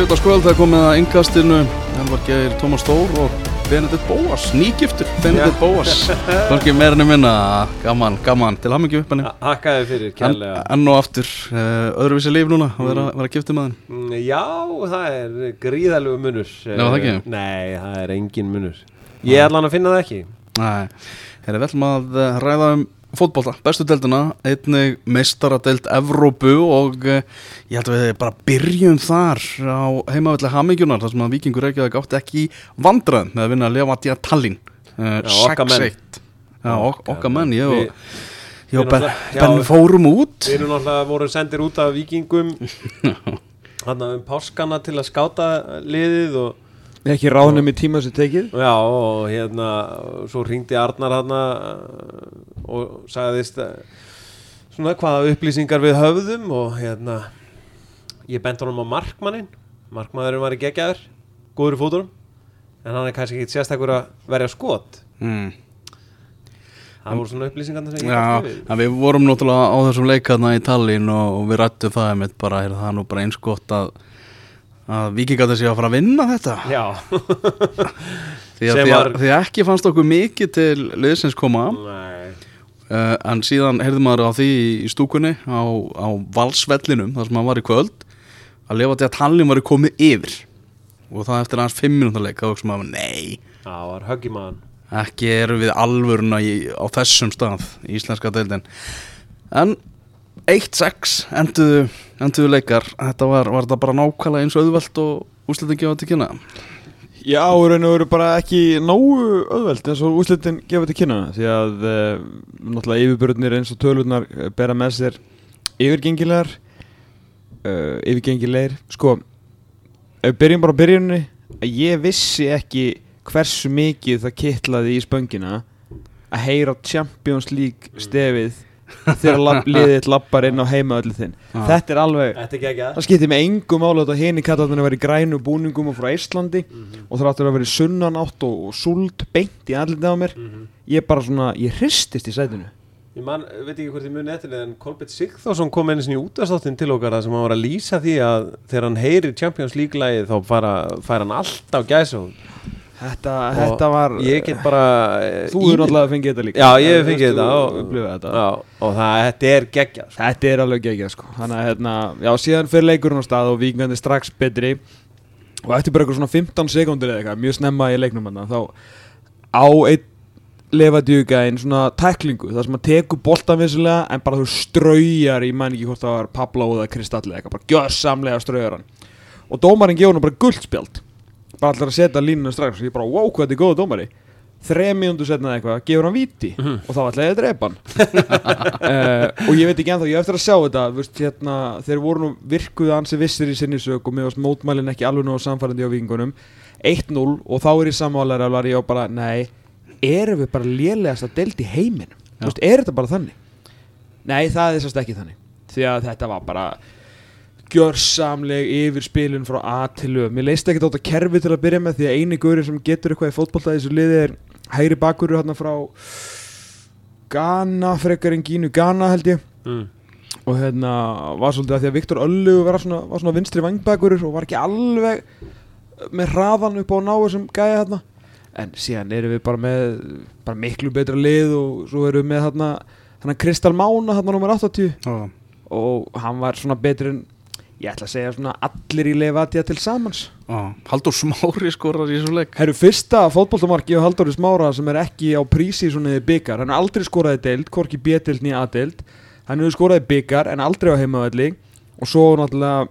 Þriðjöldaskvöld það er komið að yngastinu Elvar Geir Tómas Stór og Benedikt Bóas, nýgiftur Benedikt Bóas. Kanski meirinni minna, gaman, gaman. Til hammingju uppenni Hakkaði fyrir, en, kærlega. Enn og aftur, uh, öðruvísi líf núna að vera, vera giftið með henn Mm, Já, það er gríðalegu munur. Nei, það ekki? Nei, það er engin munur. Ég ætla hann að finna það ekki. Nei, erum við ætlum að eh, ræða um fótbolta, bestu deildina einnig meistaradeild Evrópu og uh, ég held að við bara byrjum þar á heimavelli Hamingjunar þar sem að Víkingur Reykjavík átti ekki vandræðum með að vinna að lifa að dýja Tallinn. Uh, Já, okkar menn. 6-1 Já, ok, okkar menn, ég og, ég og Ben, ben fórum út. Við erum náttúrulega voru sendir út af vikingum Þannig um páskana til að skáta liðið og Ekki ráðnum í tíma sem tekið? Já, og hérna svo ringdi Arnar hérna og sagðist eh, svona hvaða upplýsingar við höfðum og hérna ég bent honum á markmannin markmaðurinn var í geggjaður góður í fóturum en hann er kannski ekki sérstakur að verja skot. Mm. það voru svona upplýsingar sem ég Já, bætti við. en við vorum náttúrulega á þessum leikaðna í Tallinn og, og við rættum það einmitt bara, er það er nú bara eins gott að að Víkingar þessi að fara að vinna þetta. Já, því að, Sem því, að, því að ekki fannst okkur mikið til liðsins koma. Uh, en síðan heyrðum maður á því í stúkunni á, á valsvellinum þar sem hann var í kvöld að lefa til að Tallinn var komið yfir. Og það eftir aðeins 5 minúta leik þá hugsaum maður, nei, Það var höggi maðan ekki erum við alvöruna í, á þessum stað í íslenska deildin. En 1-6 enduðu, enduðu leikar þetta var, var þetta bara nákvæmlega eins og auðvelt og úslitin gefa til kynna? Já, í raun og veru bara ekki nógu öðveld eins og úslitin gefa til kynna því að uh, náttúrulega yfirbörnir eins og tölurnar eh, bera með sér yfirgengilegar uh, yfirgengilegir. Sko, ef við byrjum bara á byrjunni að ég vissi ekki hversu mikið það kitlaði í spöngina að heyra Champions League stefið þegar lab- liðið lappar inn á heimaöllu þinn Já. þetta er alveg Þetta er geggjað Það skiptir mig engum mála þetta henni kallarnir að vera í grænu búningum og frá Íslandi Mhm. og það áttur að vera í sunnanátt og, og súld beint í andlitið á mér Mhm. ég bara svona, ég hristist í sætinu Ég man, veit ekki hvort ég muni eftir en Kolbett Sigþórsson kom einu sinni í útastáttin til okkar þar sem hann var að lýsa því að þegar hann heyrir Champions League lagið þá fara, fær hann alltaf gæsa Þetta, þetta var ég get bara eh, Þú ímynd- er náttúrulega fengið þetta líka. Já, ég hef fengið þetta og, þetta. Já, og það, þetta er geggjað sko. Þetta er alveg geggjað sko. Þannig að hérna, já síðan fyrir leikurinn á stað og vikingandi strax betri. Og eftir bara eitthvað svona 15 sekundir eða eitthvað mjög snemma í leiknum hann þá á einn lefadjúgæðin svona tæklingu þar sem að teku boltan vissulega en bara þú straujar í ekki hvort það var Pablo eða Kristalli eitthvað bara gjössamlega straujar hann. Og dómarinn gefur hann bara guldspjald bara allir að setja línuna strax. Og ég bara wow hvað þetta er góða dómari. Þrejum mínútu setna eða eitthvað gefur hann víti. Og þá ætlaði ég að drepa hann. Uh, og ég veit ekki ennþá, ég eftir að sjá þetta veist, hérna, þeir voru nú virkuð ansi vissir í sinni sög og mér varst mótmælin ekki alveg nú samfærandi á vikingunum 1-0 og þá er ég sammálar að var ég á bara, nei erum við bara lélegast að delta í heiminum? Veist, er þetta bara þannig? Nei, það er sérst ekki þannig. Því að þetta var bara gjörsamleg yfir spilun frá A til Ö mér leist ekki þetta kerfi til að byrja með því að eini gauri sem getur eitthvað í fótbolta í þessu liði er hægri bakurur hérna frá Ghana, frekar en Gínu Ghana held ég mm. og hérna var svolítið að því að Viktor Öllu var svona, var svona vinstri vangbakurur og var ekki alveg með hraðan upp á náu sem gæja hérna en síðan erum við bara með bara miklu betra lið og svo erum við með hérna Kristal Mána hérna nummer 80 Já. og hann var svona betri en ég ætla að segja svona allir í Levadia til samans. Já. Haldur Smári skorar í þessu leik. Herru, fyrsta fótboltamarki á Halldóri Smára sem er ekki á prísi svona eða byggar, hann har aldrei skoraði deild, hvorki B-deild nýja A-deild. Hann hefur skoraði byggar en aldrei á heimavalli og svo náttúrulega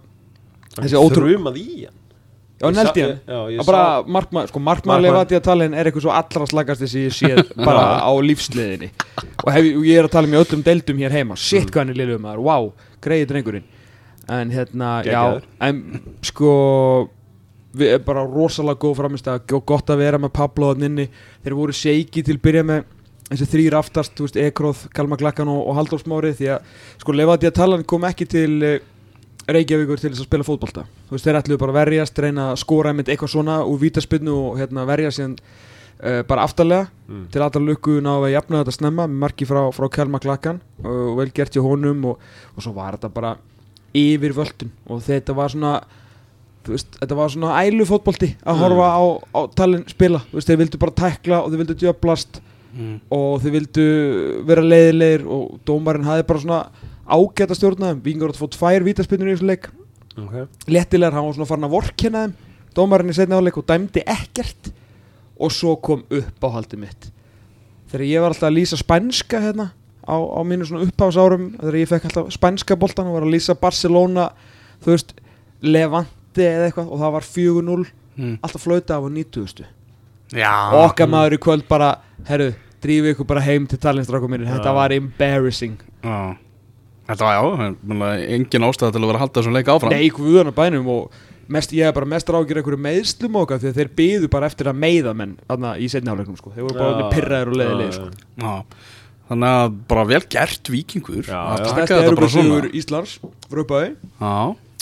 þessi ótrú Þrumað í hann. Já, Ég hann. Já, ég Það bara sá markma, sko, markmaður Markmaður. Levadia talin er eitthvað svo allra slagast þessi ég séð bara á lífsliðinni og, hef, og ég er að tala um í öllum deildum hér heima. Shit Mm. hvað hann er liðum maður, wow, greiði drengurinn en hérna, Geggjaður. já en sko við erum bara rosalega góð framist að gott að vera með Pablo þann inni. Þeir voru seiki til að byrja með. Þessi þrýr aftast, þú veist, Ekroð, Kalmar Glakkan og, og Halldór Smári. Því að sko Levadia talan kom ekki til uh, Reykjavíkur til þess að spila fótbolta. Þú veist, þeir ætluðu bara að verjast, reyna að skora einmitt eitthvað svona úr vítaspinnu og hérna verja síðan uh, bara aftarlega. Mm. til allra lukku ná að jafna þetta snemma með marki frá, frá Kalmar Glakkan og vel gert hjá honum og, og svo var þetta bara yfir völdun og þetta var svona veist, þetta var svona ælu fótbolti að Mm. horfa á, á talin spila. Veist, þeir vildu bara tækla og þeir vildu djöblast mm. og þeir vildu vera leiðilegir og dómarinn hafði bara svona ágæta stjórnaðum, Vingur átt að fá tvær vítaspinnur í þessu leik. Okay. léttilegar, hann var svona farin að vorkenna þeim. Dómarinn í setni áleik og dæmdi ekkert. Og svo kom upp á haldið mitt. Þegar ég var alltaf að lýsa spænska hérna á, á mínu svona upphásárum þegar ég fekk alltaf spænska boltan og var að lýsa Barcelona þú veist, Levante eða eitthvað og það var 4-0 Mm. alltaf flauta af á 90 Já og okkar maður í kvöld bara herru, drífi ykkur bara heim til talinstrákum mínir þetta var embarrassing Já. Þetta var já, engin ástæða til að vera að halda þessum leik áfram Nei, guðan á bænum og mest, ég hef bara mest rákir einhverju meðslum okkar því að þeir byðu bara eftir að meiða menn í setni áleiknum sko. þeir voru bara alveg pyrraðir og leiðilegir sko. Já. Þannig að bara vel gert vikingur þetta bara svona. Európa-sigur Íslands frá upphafi. Já,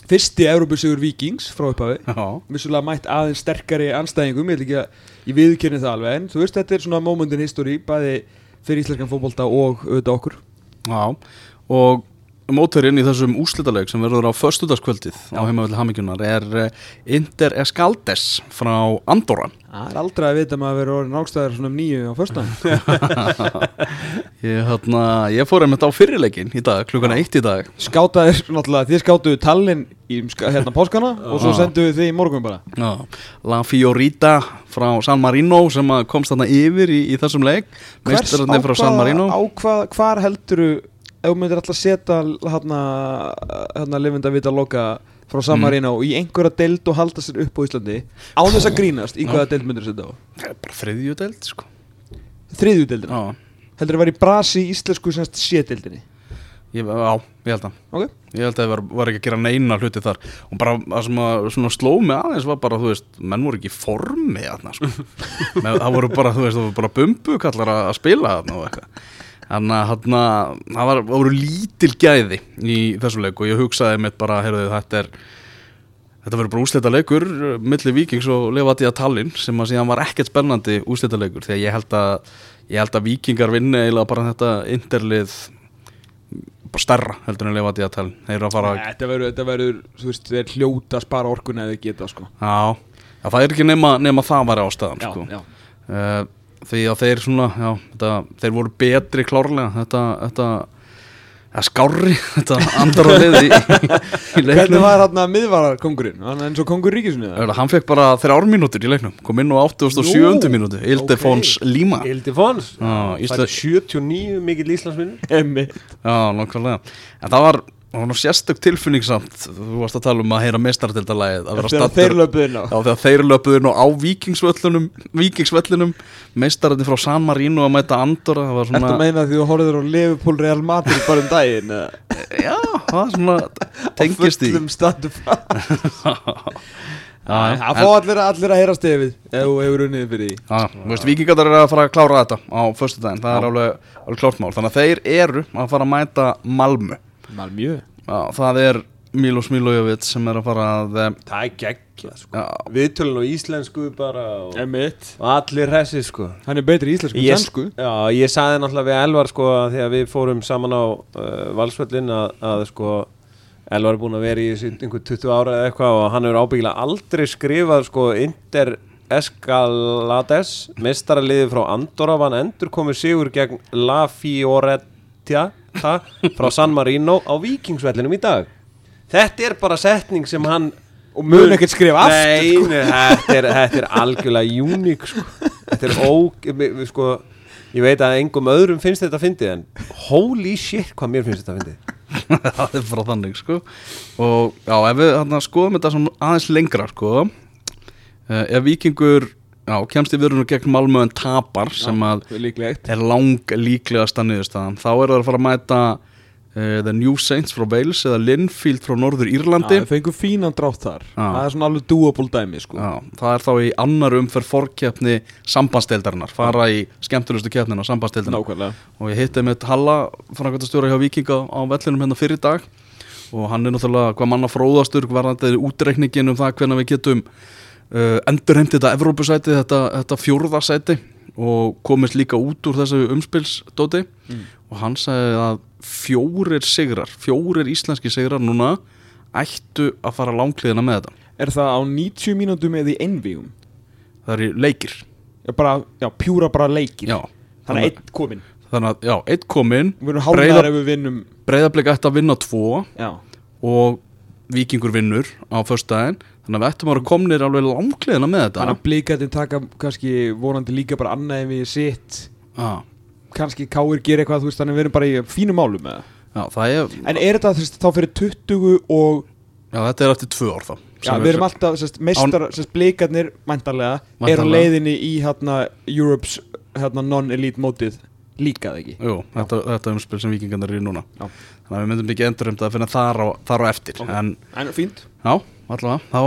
Fyrsti Európa-sigur Víkings frá upphafi. Já, Vissulega mætt aðeins sterkari anstæðingum Ég vil ekki að ég viðkynni það alveg En þú veist þetta er svona moment in history Bæði fyrir íslenskan fótbolta og auðvitað okkur. Já. Og móturinn í þessum úslitaleik sem verður á föstudagskvöldið á heimavelli Hamingjunar er eh, Inter Escaldes frá Andorra. Það er aldrei að vita maður verið orðin ákstæðar svona um nýju á föstudaginn. Ég, hérna, ég fór einmitt á fyrirleikin í dag, klukkan eitt í dag. Skátaðir, náttúrulega, þið skátuðu tallinn í hérna páskana og svo senduðu þið í morgun bara. Já, La Fiorita frá San Marino sem að komst þarna yfir í, í þessum leik. Meistararnir frá San Marino. á hvað, hvar helduru ef þú myndir alltaf setja hérna, hérna lifinda vita loka frá San Mm. Í einhverja deild og halda sér upp á Íslandi á þess að grínast, í hvaða deild myndir setja á? Það er bara þriðju deild sko. þriðju deildina, Já, heldur það var í brasi í íslensku semst sédeildinni ég, já, ég held að ok, Ég held að það var, var ekki að gera neina hluti þar. Og bara það sem að svona sló mig aðeins var bara, þú veist, menn voru ekki í formi þarna, sko. Með, það voru bara, þú veist, það voru bara bumbukallar að, að spila þarna og eitthvað Þannig að það var, voru lítil gæði í þessu leik og ég hugsaði mitt bara, heyrðu, þetta er Þetta verður bara úslita leikur milli Víkings og Levadia Tallinn sem að síðan var ekkert spennandi úslita leikur því að ég held að, ég held að Víkingar vinni eiginlega bara þetta interlið bara stærra heldur en Levadia Tallinn þeir eru að fara þetta verður, þetta verður þú veist, þeir hljóta að spara orkuna eða geta sko Já, já, það er ekki nema, nema það var ástæðan já, sko. já. uh, Því að þeir svona, já, þetta, þeir voru betri klárlega Þetta, þetta, það skárri, þetta andar á liði í, í, í hvernig leiknum. var hérna miðvarar kongurinn, hann er eins og kongur ríkisinu Er það, Hann fekk bara þrjár mínútur í leiknum Kom inn á 87 Nú, mínútu. Ildefons Lima. Já, Ildefons Ísla- 79 mikill Íslandsvinnur emmi nákvæmlega. En það var, það var nú sérstök tilfinning samt. Þú varst að tala um að heyra meistardeldalægið Að vera stattur á. Þegar þeir löpuðu nú á vikingsvöllunum Vikingsvöllunum Meistararnir frá San Marino að mæta Andorra svona meina því þú horfður á Liverpool Real Madrid bara um daginn? Já, það var svona Tengist í fullum standu Já, Það fá allir, að heyra stefið ef þú hefur unnið fyrir því. Vikingar eru að fara að klára þetta á föstudaginn, það er alveg, alveg klárt mál. Þannig að þeir eru að fara að mæta Malmö Malmjö það er Milos Milojevic sem er að fara að eh, Það er geggja sko. Viðtölun og íslensku bara og, allir hessi sko. Hann er betri íslensku en Ég, sænsku já, ég saði náttúrulega við Elvar sko að þegar við fórum saman á uh, valsvöllin að, að sko Elvar er búinn að vera í einhver 20 ára eða eitthvað og hann hefur ábyggilega aldrei skrifað sko Inter Escalades mestaraliði frá Andorra vann endur komið sigur gegn La Fiorentina frá San Marino á Vikingsvellinum í dag. Þetta er bara setning sem hann Og mun ekkert skrifa aftur Nei, nei, þetta er, þetta er algjörlega uník sko. Þetta er ó sko, Ég veit að engum öðrum finnst þetta fyndið En holy shit hvað mér finnst þetta fyndið. Það er bara þannig sko. Og já, ef við skoðum þetta aðeins lengra sko uh, ef vikingur já, kemst í vörunum gegn Malmö en tapar sem að er lang líklegasta niðurstaðan. Þá eru það að fara að mæta uh, The New Saints frá Wales eða Linfield frá Norður Írlandi. Það fengur fínan drátt þar. Já. Það er svona alveg doable dæmi sko. Já, það er þá í annar umferð fórkeppni sambandsdeildarinnar, fara í skemmtilegustu keppnin á sambandsdeildarinnar. Nákvæmlega. Og ég hitti með Halla, framkvæmtastjóra hjá Vikinga á vellinum hérna fyrir dag. Og hann er náttúrulega hvað manna fróðastur varðandi útreikningin um það hvernig við getum uh, endurheimt þetta Evrópusæti, þetta, þetta fjórðasæti og komist líka út úr þessu umspilsdóti og hann sagði að fjórir sigrar, fjórir íslenski sigrar núna ættu að fara langkliðina með þetta. Er það á 90 mínútum eða í einvígum? það er í leikir. Já, bara, já, pjúra bara leikir. Já, Þannig að einn kominn þannig að, já, eitt kominn Við erum Breiða- ef við vinnum. Breyðablik ætti að vinna tvo Já, og vikingur vinnur á föstudaginn þannig að við ættum að vera komnir alveg langleðina með þetta. Þannig að blíkættin taka kannski vonandi líka bara annað en við sitt. Já, kannski káir gera eitthvað, þú veist, þannig að við erum bara í fínum málum með það. Er En er þetta veist, þá fyrir 20 og já, þetta er eftir tvö ár þá Já, við erum alltaf, meistar, sérst, blíkarnir mæntarlega, er leiðinni í hérna Europe's hérna, non-elite mótið. Líka það ekki. Jú, þetta, þetta er umspil sem vikingarnir eru núna. Já. þannig að við myndum ekki endur um það að finna þar á, þar á eftir Ok. en En fínt. Já, allavega þá,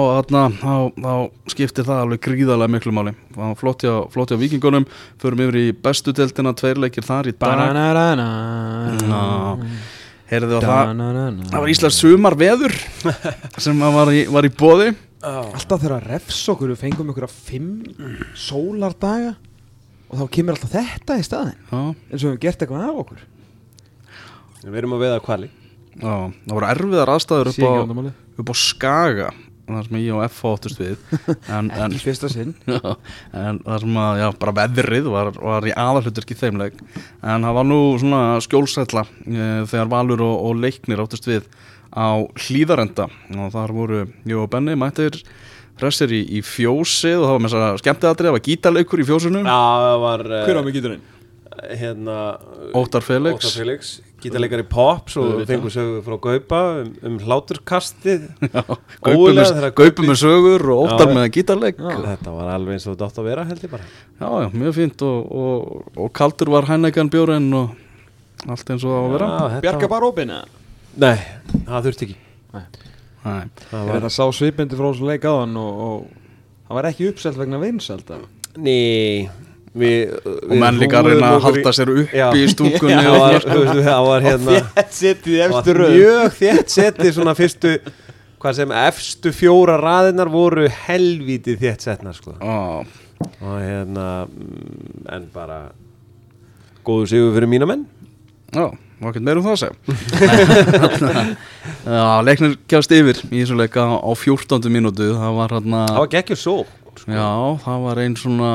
þá, þá skiptir það alveg gríðarlega miklu máli. Þá flott hjá, flott hjá vikingunum förum yfir í bestu deltina, tveir leikir þar í dag. Heyrðu það það var Íslands sumar veður sem var í, var í bóði Alltaf þegar að refs okkur við fengum ykkur að fimm sólardaga og þá kemur alltaf þetta í staðin já, eins og við höfum gert eitthvað af okkur. Við erum að veiða kvali já, það voru erfiðar aðstæður upp á. Upp á Skaga þar sem ég og F áttust við. En, en, Ekki fyrsta sinn. Já, en það sem að, já, bara veðrið var, var í aðalhutverki þeimleik en það var nú svona skjólsætla e, þegar Valur og, og Leiknir áttust við á hlýðarenda og þar voru ég og Benni mættir hressir í, í fjósið og það var með þess að skemmtiðatri, það var gítarleikur í fjósinu. Já, það var eh, Hver á mig gíturinn? hérna Óttar Felix. Óttar Felix Gítarleikari Pops og fengur sögu frá Gaupa um, um hláturkastið Já, Gaupur með, sögur og Óttar Já. með gítarleik Já. já, Þetta var alveg eins og þetta átt að vera held ég bara já, mjög fínt og, og, og kaldur var hænækan bjórin og allt eins og það á að vera Já, Bjarga var- bara opinn eða? Nei, það þurfti ekki Nei. Það Ég var veit að sá svipindi frá þessu leik aðan og, og það var ekki uppselt vegna vinselda Ný Við, og menn líka að reyna að halda sér upp Já. í stúkunni Já, og var, veist, var hérna Þétt setið í það efstu röð. Mjög þétt setið svona fyrstu Hvað sem efstu fjóra raðinar voru helvítið þétt setnar sko. Já, Og hérna mm, En bara Góðu sigur fyrir mína menn. Já, var ekkert meira um það að segja. Leiknir kjast yfir í þessu leika á 14. mínútu. Það var hérna Það var geggjur svo Já, það var einn svona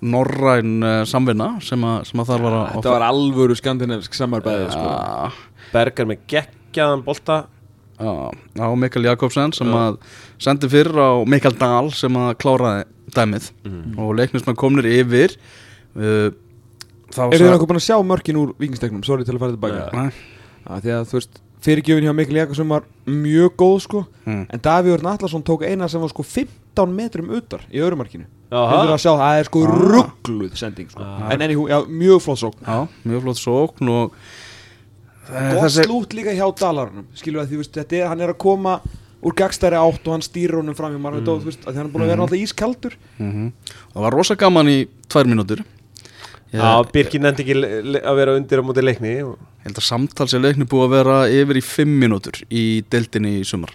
norræn uh, samvinna sem að, sem að þar var að Þetta var alvöru skandinavsk samarbæði sko. Já, Bergar með geggjaðan bolta. Já, á Mikael Jakobsen sem að sendi fyrir á Mikael Dahl sem að kláraði dæmið. Og leiknismenn komnir yfir. Uh, þá Er þið nokkuð búin að sjá mörkin úr vikingsteknum? Sorry til að fara tilbaka. Ja, Því að þú veist, fyrirgjöfin hjá Mikkel Jakobsson var mjög góð sko. Mm. En Davíð Örn Allarsson tók eina sem var sko 15 metrum utar í öðrumarkinu Þetta er að sjá, það er sko Ah. ruggluð sending sko. Ah. En enni, já, mjög flott sókn Já, mjög flott sókn og eh, Gott slút líka hjá Dalarunum Skilur að því, veist, þetta er, hann er að koma úr gagstæri átt og hann stýrir honum fram í margir mm. þú veist, að því hann er búin að vera alltaf ískaldur mm Það var rosa gaman í tvær mínútur Ég Já, Birkir nefndi ekki að vera undir á móti leikni og held að samtals er leikni búið að vera yfir í fimm mínútur í deildinni í sumar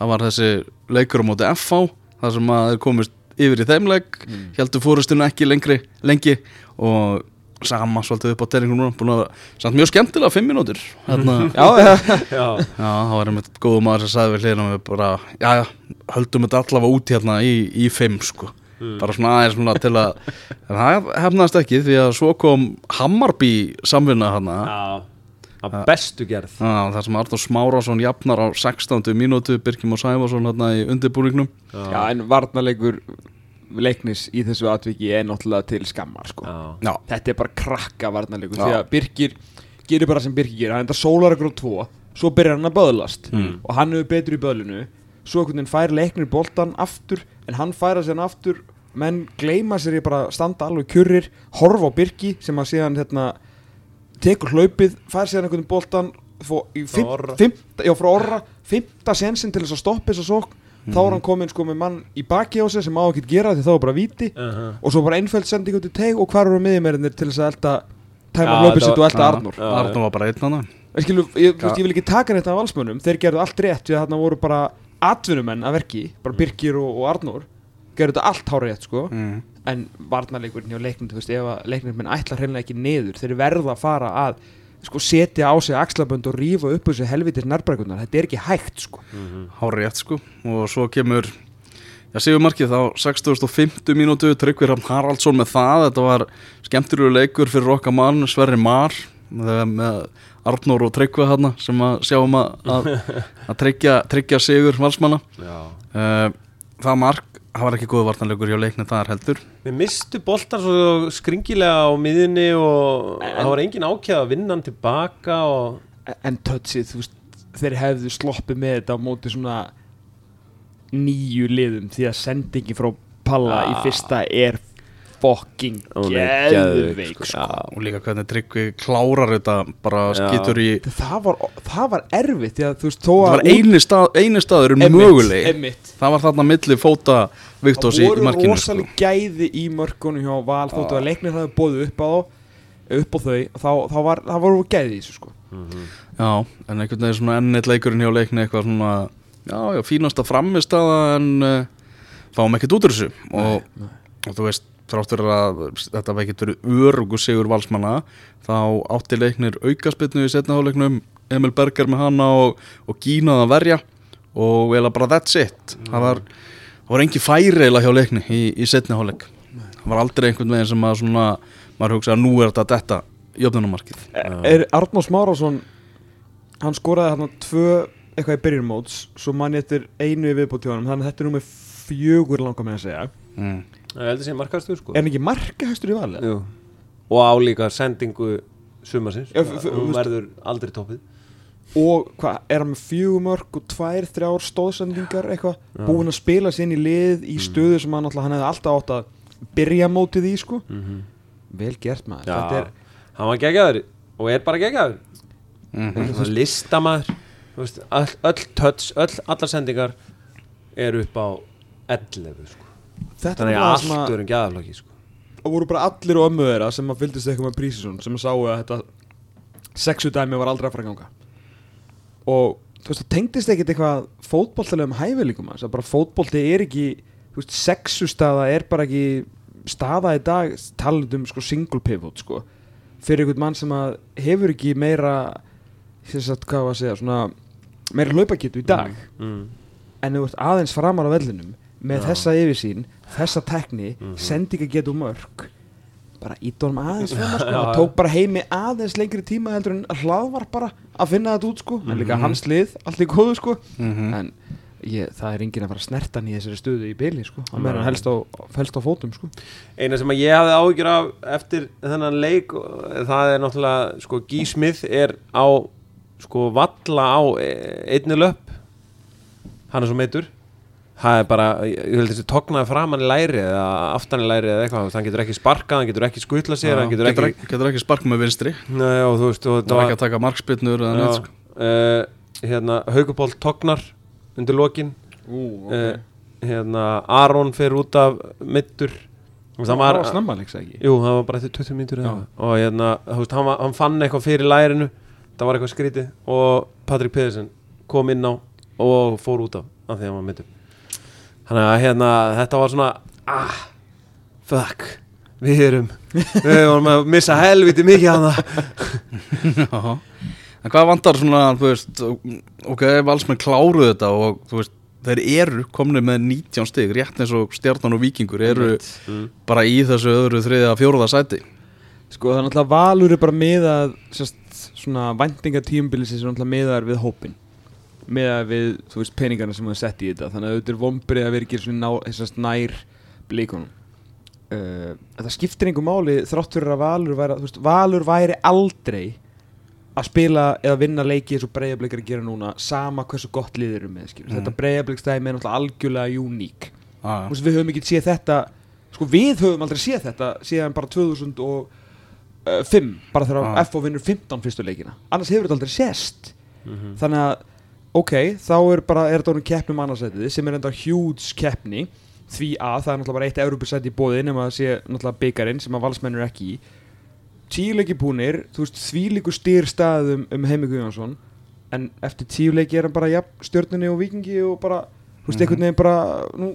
Það var þessi leikur á móti FH þar sem að þeir komist yfir í þeim leik mm. heldur fórustinu ekki lengri lengi og sama svolítið upp á terringum núna búin að samt mjög skemmtilega fimm mínútur Þarna, Já, já, Já, Já, það var einmitt góðu maður sem sagði við hliðina við bara, já, já, höldum þetta allavega út hérna í, í fimm, sko. Bara svona aðeins svona til að en það hefnaðist ekki því að svo kom Hammarby samvinna hana já Að bestu gerð Já, það sem Artur Smárásson jafnar á 16. mínútu Birkim og Sæfarsson hérna í undirbúningnum já, en varnarleikur leiknis í þessu atviki er náttúrulega til skammar sko. Já, Já, Þetta er bara krakka varnarleikur Já. Því að Birkir gerir bara sem Birkir gerir Hann enda sólar ykkur á tvo Svo byrjar hann að böðlast Mm. Og hann hefur betur í böðlinu Svo einhvern veginn fær leiknir boltan aftur En hann færa sér aftur Menn gleyma sér í bara að standa alveg kjurrir Horfa á Birki sem að síðan hérna, Tekur hlaupið Fær sér einhvern fimmta, Já frá orra Fymta sensin til þess að stoppa þess að sók Þá er hann komin sko með mann í baki á sig sem á að gera því þá er bara víti. Uh og svo bara einföld sending út í teig og hvar eru miðjumerinir til þess að elda tæma hlaupið þetta sitt og elda Arnur Já, Arnur var bara einn skilu, ég, þú veist, ég vil ekki taka neitt af valsmönnum. Þeir gerðu allt rétt því að þarna voru bara atvinnumenn að verki, bara Birkir og, og Arnur gerðu þetta allt hár rétt sko. Mm. En varnarleikurinn hjá leiknum þú veist, ef að leiknum minn ætla hreinlega ekki niður þeir verða að fara að sko setja á sig axlabönd og rífa upp þessu helvitis nærbrækunar, þetta er ekki hægt sko. Hár rétt sko. Og svo kemur Já, Sigur markið þá 6050 mínútu. Tryggvi Ram Haraldsson með það. Þetta var skemmtilegu leikur fyrir okkar mann Sverri Mar með, Arnór og Tryggvi hann sem að sjáum að, að, að tryggja, tryggja Sigur valsmanna. Uh, það mark, það var ekki góðu vartanleikur hjá leikni þar heldur Við mistu boltar svo skringilega á miðunni og það var engin ákjæð að vinna hann tilbaka og En touchið, þú veist, þeir hefðu sloppið með þetta á móti svona nýju liðum því að sendingi frá Palla í Ah. fyrsta er fucking geðveik, sko. sko. Já. og líka hvernig Tryggvi klárar þetta bara Já. skýtur í það, var, það var erfitt því að þú veist, þó það að var eini, stað, eini staður um möguleg einmitt. það var þarna milli fóta Viktors í það voru markinu sko. rosalega gæði í mörkunum hjá Val þóttu að leiknir það bóðu upp á þá upp á þau, þá, þá var, það voru gæði í þessu sko Já, en einhvern veginn svona ennitt leikurinn hjá leikni eitthvað svona, já, já, fínasta framistaða en uh, fáum ekkert út úr þessu og, og þú veist, þrátt fyrir að þetta var ekkert verið örugu sigur valsmanna þá átti leiknir aukaspilnu í setna hálfleiknum Emil Berger með hana og, og Gínaði að verja og eða bara that's it. Það var, var engi færi eða hjá leikni í, í setna hálfleik. Það var aldrei einhvern veginn sem að svona maður hugsa að nú er þetta þetta jöfnunumarkið Er Arnór Smárásson hann skoraði hann tvö eitthvað í byrjunum móts svo mann ég eftir einu í viðbúti honum þannig að þetta er nú með fjögur langar með að segja. Mm. Það heldur sem markaðstur sko. Er hann ekki markahæstur í valið? Jú. Og álíka sendingu f- Hún verður aldrei toppið. Og hvað, er hann með fjögur mörg og tvær, þrjár stóðsendingar eitthvað? Búinn að spila sér inn í lið í stöðu sem hann, hefði alltaf átt að byrja mótið í sko. Mm Vel gert maður. Já, Þetta er, hann var geggjaður og er bara geggjaður. Mm Þú veist, Listamaður. Þú veist, öll, öll touch, öll, allar sendingar eru upp á 11 sko. Þetta Þannig að allt verður gæðaflokki sko. og voru bara allir og ömmu þeirra sem að fylgdist eitthvað með Prísisson sem að sáu að þetta sexu dæmi var aldrei að fara að ganga og þú veist það tengdist ekkert eitthvað fótbolltilegum hæfileikum hans að bara fótbollti er ekki veist sexu staða er bara ekki staða í dag talað um sko single pivot sko fyrir einhvern mann sem að hefur ekki meira þess að hvað var að segja svona meira hlaupakitu í dag mm. en þú ert aðeins framar á vellinum með Já. þessa yfirsýn, þessa tekni Mhm. sendinga getur mörg bara ít honum aðeins framar sko. Já. tók bara heimi aðeins lengri tíma heldur en hlað var bara að finna þetta út sko. en líka Mhm. hans lið, allt í góðu sko. -hmm. en ég, það er enginn að fara að snerta í þessari stöðu í byli sko. Nei. meðan helst helst á fótum sko. Eina sem að ég hafði áhyggjur af eftir þennan leik og það er náttúrulega sko Guy Smith er á sko valla á e- einni löp hann er svo meitur það er bara, ég held þessi tognaði framan í læri eða aftan í læri eða eitthvað þú veist, hann getur ekki sparkað, hann getur ekki skutla sér hann getur getur, ekki, ekki, getur ekki spark með vinstri. Nei, og þú veist og það var ekki að taka markspilnur eða neitt sko. uh, hérna, Haukuból tognar undir lokin. Ú, uh, hérna, Aron fer út af mittur það var, líks ekki Jú, það var bara eftir 20 mínútur eða Já. eitthvað. og hérna, þú veist, hann, var, hann fann eitthvað fyrir lærinu. Það var eitthvað skrítið. Og Patrik Pedersen kom inn á og fór út af af því að hann var mittur þannig að hérna, þetta var svona ah, fuck við erum, við vorum að missa helviti mikið að það Já. en hvað vantar svona þú veist, ok, valsmenn kláruðu þetta og þú veist, þeir eru komni með 19 stig, rétt eins og stjarnan og vikingur eru mm. bara í þessu öðru, þriðja, fjóruða sæti Sko það er náttúrulega valur er bara miðað sérst, svona væntingatíumbilisins er náttúrulega miðað við hópin miðað við, þú veist, peningarna sem það sett í þetta þannig að auðvitað er vombrið að vera ekki svona sérst, nær blíkonum uh, Það skiptir einhver máli þrátt fyrir að valur væri, þú veist, valur væri aldrei að spila eða vinna leiki eins og breyðablikar að gera núna sama hversu gott liðir eru með. Mm. þetta breyðablikstæmi er náttúrulega algjörlega uník ah, veist, við höfum ekki séð þetta sko við höfum aldrei séð þetta síðan bara 2005 bara þegar Ah. FO vinnur 15 fyrstu leikina annars hefur þetta aldrei sést Mhm. þannig að ok, þá er bara er þetta orðin keppni um annarsætið sem er enda hjúts keppni. Því að það er náttúrulega bara eitt Európusæti í bóði nema að sé náttúrulega byggarinn sem að valsmennur ekki í. Tíu leiki búnir, þú veist því líku styr staðum um Heimi Guðjónsson en eftir tíu leiki er hann bara jafn, stjörnunni og vikingi og bara þú veist, Mhm. einhvern veginn bara nú,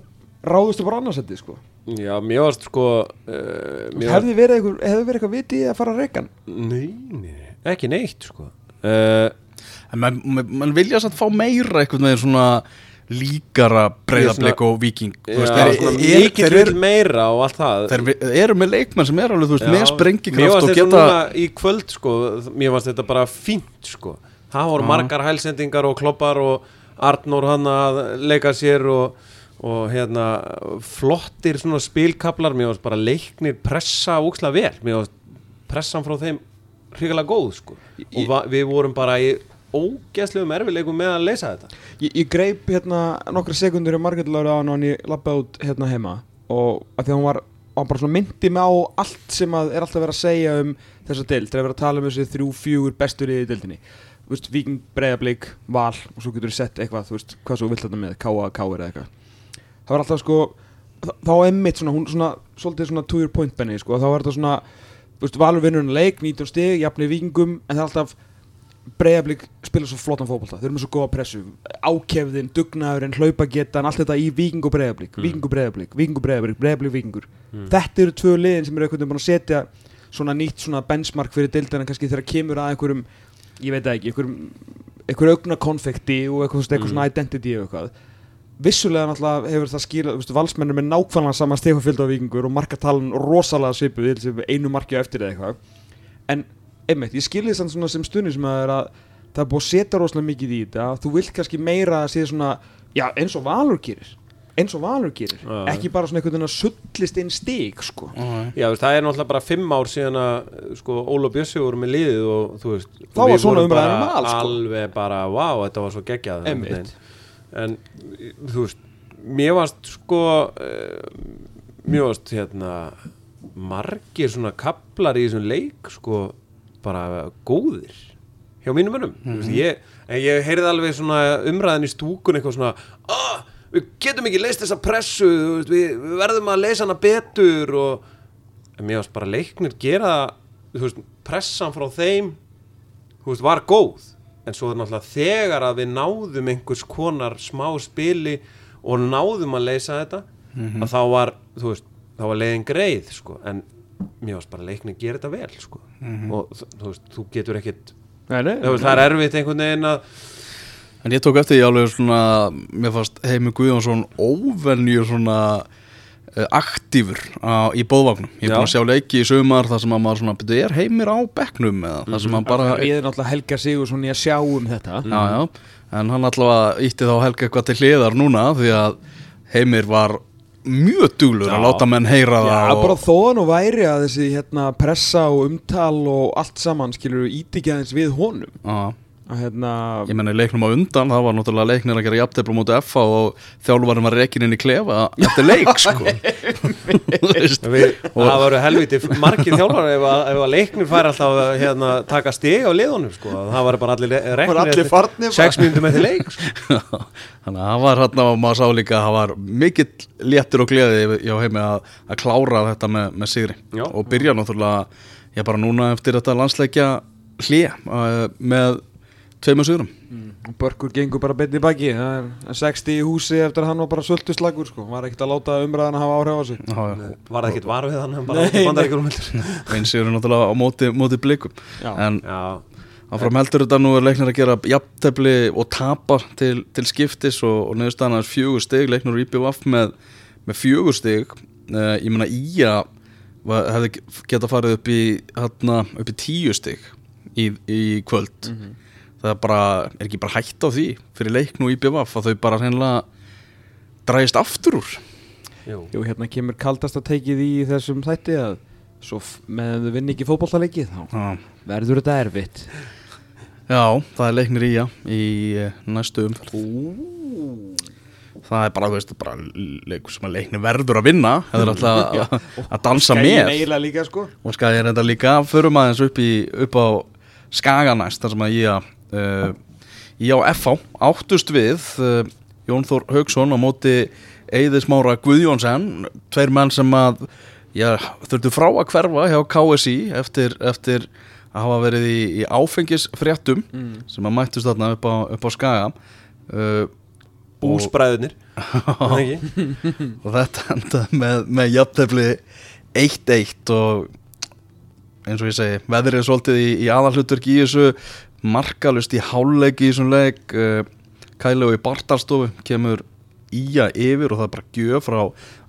ráðustu bara annarsætið sko. Já, mér varst sko uh, mér hefði verið eitthvað, hefði verið eitthvað viti í að fara að reyka hann? Nei, nei, ekki neitt sko. Uh, en mann man, man vilja satt fá meira einhvern veginn svona líkara breyðablik og viking er, vill eru, meira og allt það. þeir eru með leikmenn sem er alveg, þú veist, Já. með sprengikraft og geta í kvöld sko, mér varst þetta bara fínt sko. Það voru margar hælsendingar og kloppar og Arnór hann að leika sér og, og hérna flottir svona spilkablar mér varst bara leiknir pressa úksla vel. Mér varst pressan frá þeim hrigalega góð sko. Og við vorum bara í ógeðslegum erfileikum með að leysa þetta Ég, ég greip hérna nokkra sekundur í margættilári á hann og hann ég lappaði út hérna heima og að því að hún var, hann bara svona myndi mig á allt sem að er alltaf verið að segja um þessa deild, þegar verið að tala um þessi þrjú, fjögur bestur í veist, Víking, Breiðablík, Val og svo getur þú sett eitthvað, þú veist, hvað svo vilt þetta með K.A. K.R. eða eitthvað það var alltaf sko, þá er mitt svona, hún svona, svolítið svona to your point Benny, sko, þá var þetta svona, þú veist, Valur vinnur hann leik, 19 stig, jafnir Víkingum en það er alltaf Breiðablík spila svo flottan fótbolta, þeir eru með svo góða pressu ákefðin, dugnaðurinn, hlaupagetan allt þetta í Víking og Breiðablík Mm. Víking og Breiðablík, Víking og Breiðablík, Breiðablík Víkingur Mm. þetta eru tvö liðin sem eru einhvern veginn búin að setja svona nýtt svona benchmark fyrir deildina kannski þegar kemur að einhverjum ég veit ekki, einhverjum einhverju augna konfekti og eitthvað, mm. eitthvað svona identity og eitthvað vissulega náttúrulega hefur það skilað, þú veist, valsmennir með nákvæmlega sama stegafylgd á vikingur og markatalan rosalega sem einu marki á eftir eða eitthvað en einmitt, ég skilði þannig svona sem stundin sem að er að það er búið að setja rosalega mikið í þetta þú vilt kannski meira að sé svona já, eins og Valur gerir eins og Valur gerir, Já. ekki bara svona einhvern veginn að sullist inn stig sko Já, þú veist, það er náttúrulega bara fimm ár síðan að sko, Óla Bjössi voru með liðið og þú veist Þá var við svona vorum umræðan bara um Val, sko. Alveg bara, wow, þetta var svo geggjað einhvern Einmitt. veginn. En þú veist, mér varst sko uh, Mér varst hérna margir svona kaplar í þessum leik sko bara góðir hjá mínum mönnum mm. -hmm. ég, ég heyrði alveg svona umræðin í stúkun eitthvað svona ah, við getum ekki leist þessa pressu við, við verðum að leysa hana betur og mér varst bara leiknir gera veist, pressan frá þeim veist, var góð en svo náttúrulega þegar að við náðum einhvers konar smá spili og náðum að leysa þetta að þá var, veist, þá var leiðin greið sko, en mér varst bara leiknir gera þetta vel sko. Og þú þú veist, þú getur ekkit nei, nei, veist, það er erfitt einhvern veginn að En ég tók eftir því alveg svona, mér fannst Heimi Guðjónsson óvenju svona uh, aktífur á, í bóðvagnum. Ég er búin að Já. sjá leiki í sumar þar sem að maður svona, betur, er Heimir á bekknum eða? Þar sem hann bara, Ég er náttúrulega Helga Sigursson í að sjá um þetta. Já, já, en hann allavega ítti þá Helga eitthvað til hliðar núna því að Heimir var mjög duglur að Já. láta menn heyra Já, það bara þó hann og væri að þessi hérna, pressa og umtal og allt saman skilur íti ekki aðeins við honum Já, að hérna ég menna í leiknum á undan, það var náttúrulega leiknir að gera jafntefla mútið FA og þjálfarinn var reikin inn í klefa eftir leik, sko. Þú veist. við, það voru helviti margir þjálfar ef að, ef að leiknir fær alltaf að hérna, taka stig á liðunum sko. það var bara allir bara. 6 minnum eftir leik sko. Þannig að það var hérna og maður sá líka að það var mikill léttur og gleði hjá heimi að, að klára þetta með, með sigri Já. og byrja náttúrulega, ég bara núna eftir þetta landsleikja hlje uh, með tveimur sigurum. og Börkur gengur bara betni í baki það er 60 í húsi eftir að hann var bara sultuslagur sko, hann var ekkert að láta umræðan að hafa áhrif á sig Já, já. var ekkert var við hann bara bandar ykkur um heldur Einn sigur náttúrulega á móti, móti blikum. Já. En áfram heldur þetta nú er leiknir að gera jafntefli og tapa til, til skiptis og, og neðurstaðan er fjögur stig, leiknir úr IPVF með, með fjögur stig. Uh, ég meina Ía var- hefði geta farið upp í, hérna, upp í tíu stig í, í kvöld. Það er bara, er ekki bara hætt á því fyrir leikn og IPVF að þau bara hreinlega dræðist aftur úr. jú. Jú, hérna kemur kaldast að teikið í þessum þætti að svo meðan þau vinni ekki fótballtaleiki þá Já. verður þetta erfitt Já, það er leiknir Ía í eh, næstu umferð. Það er bara, þú veist, bara leikur sem að leiknir verður að vinna Það er alltaf að, að dansa með líka sko Og skæði er þetta líka Förum aðeins upp, í, upp á Skaganæst þar sem að ég uh, Ég á FH áttust við uh, Jón Þór Haugsson á móti Eiði Smára Guðjónsson Tveir menn sem að já, þurftu frá að hverfa hjá KSI eftir, eftir að hafa verið í, í áfengisfréttum mm. sem að mættust þarna upp á, upp á Skaga. Uh, búsbræðunir og, og þetta endaði með, með jafntefli 1-1 og eins og ég segi, veðrið er svolítið í, í aðalhutverk í þessu markalust í háleik í þessum leik uh, Kælu í Bartarstofu kemur Ía yfir og það er bara gjöf frá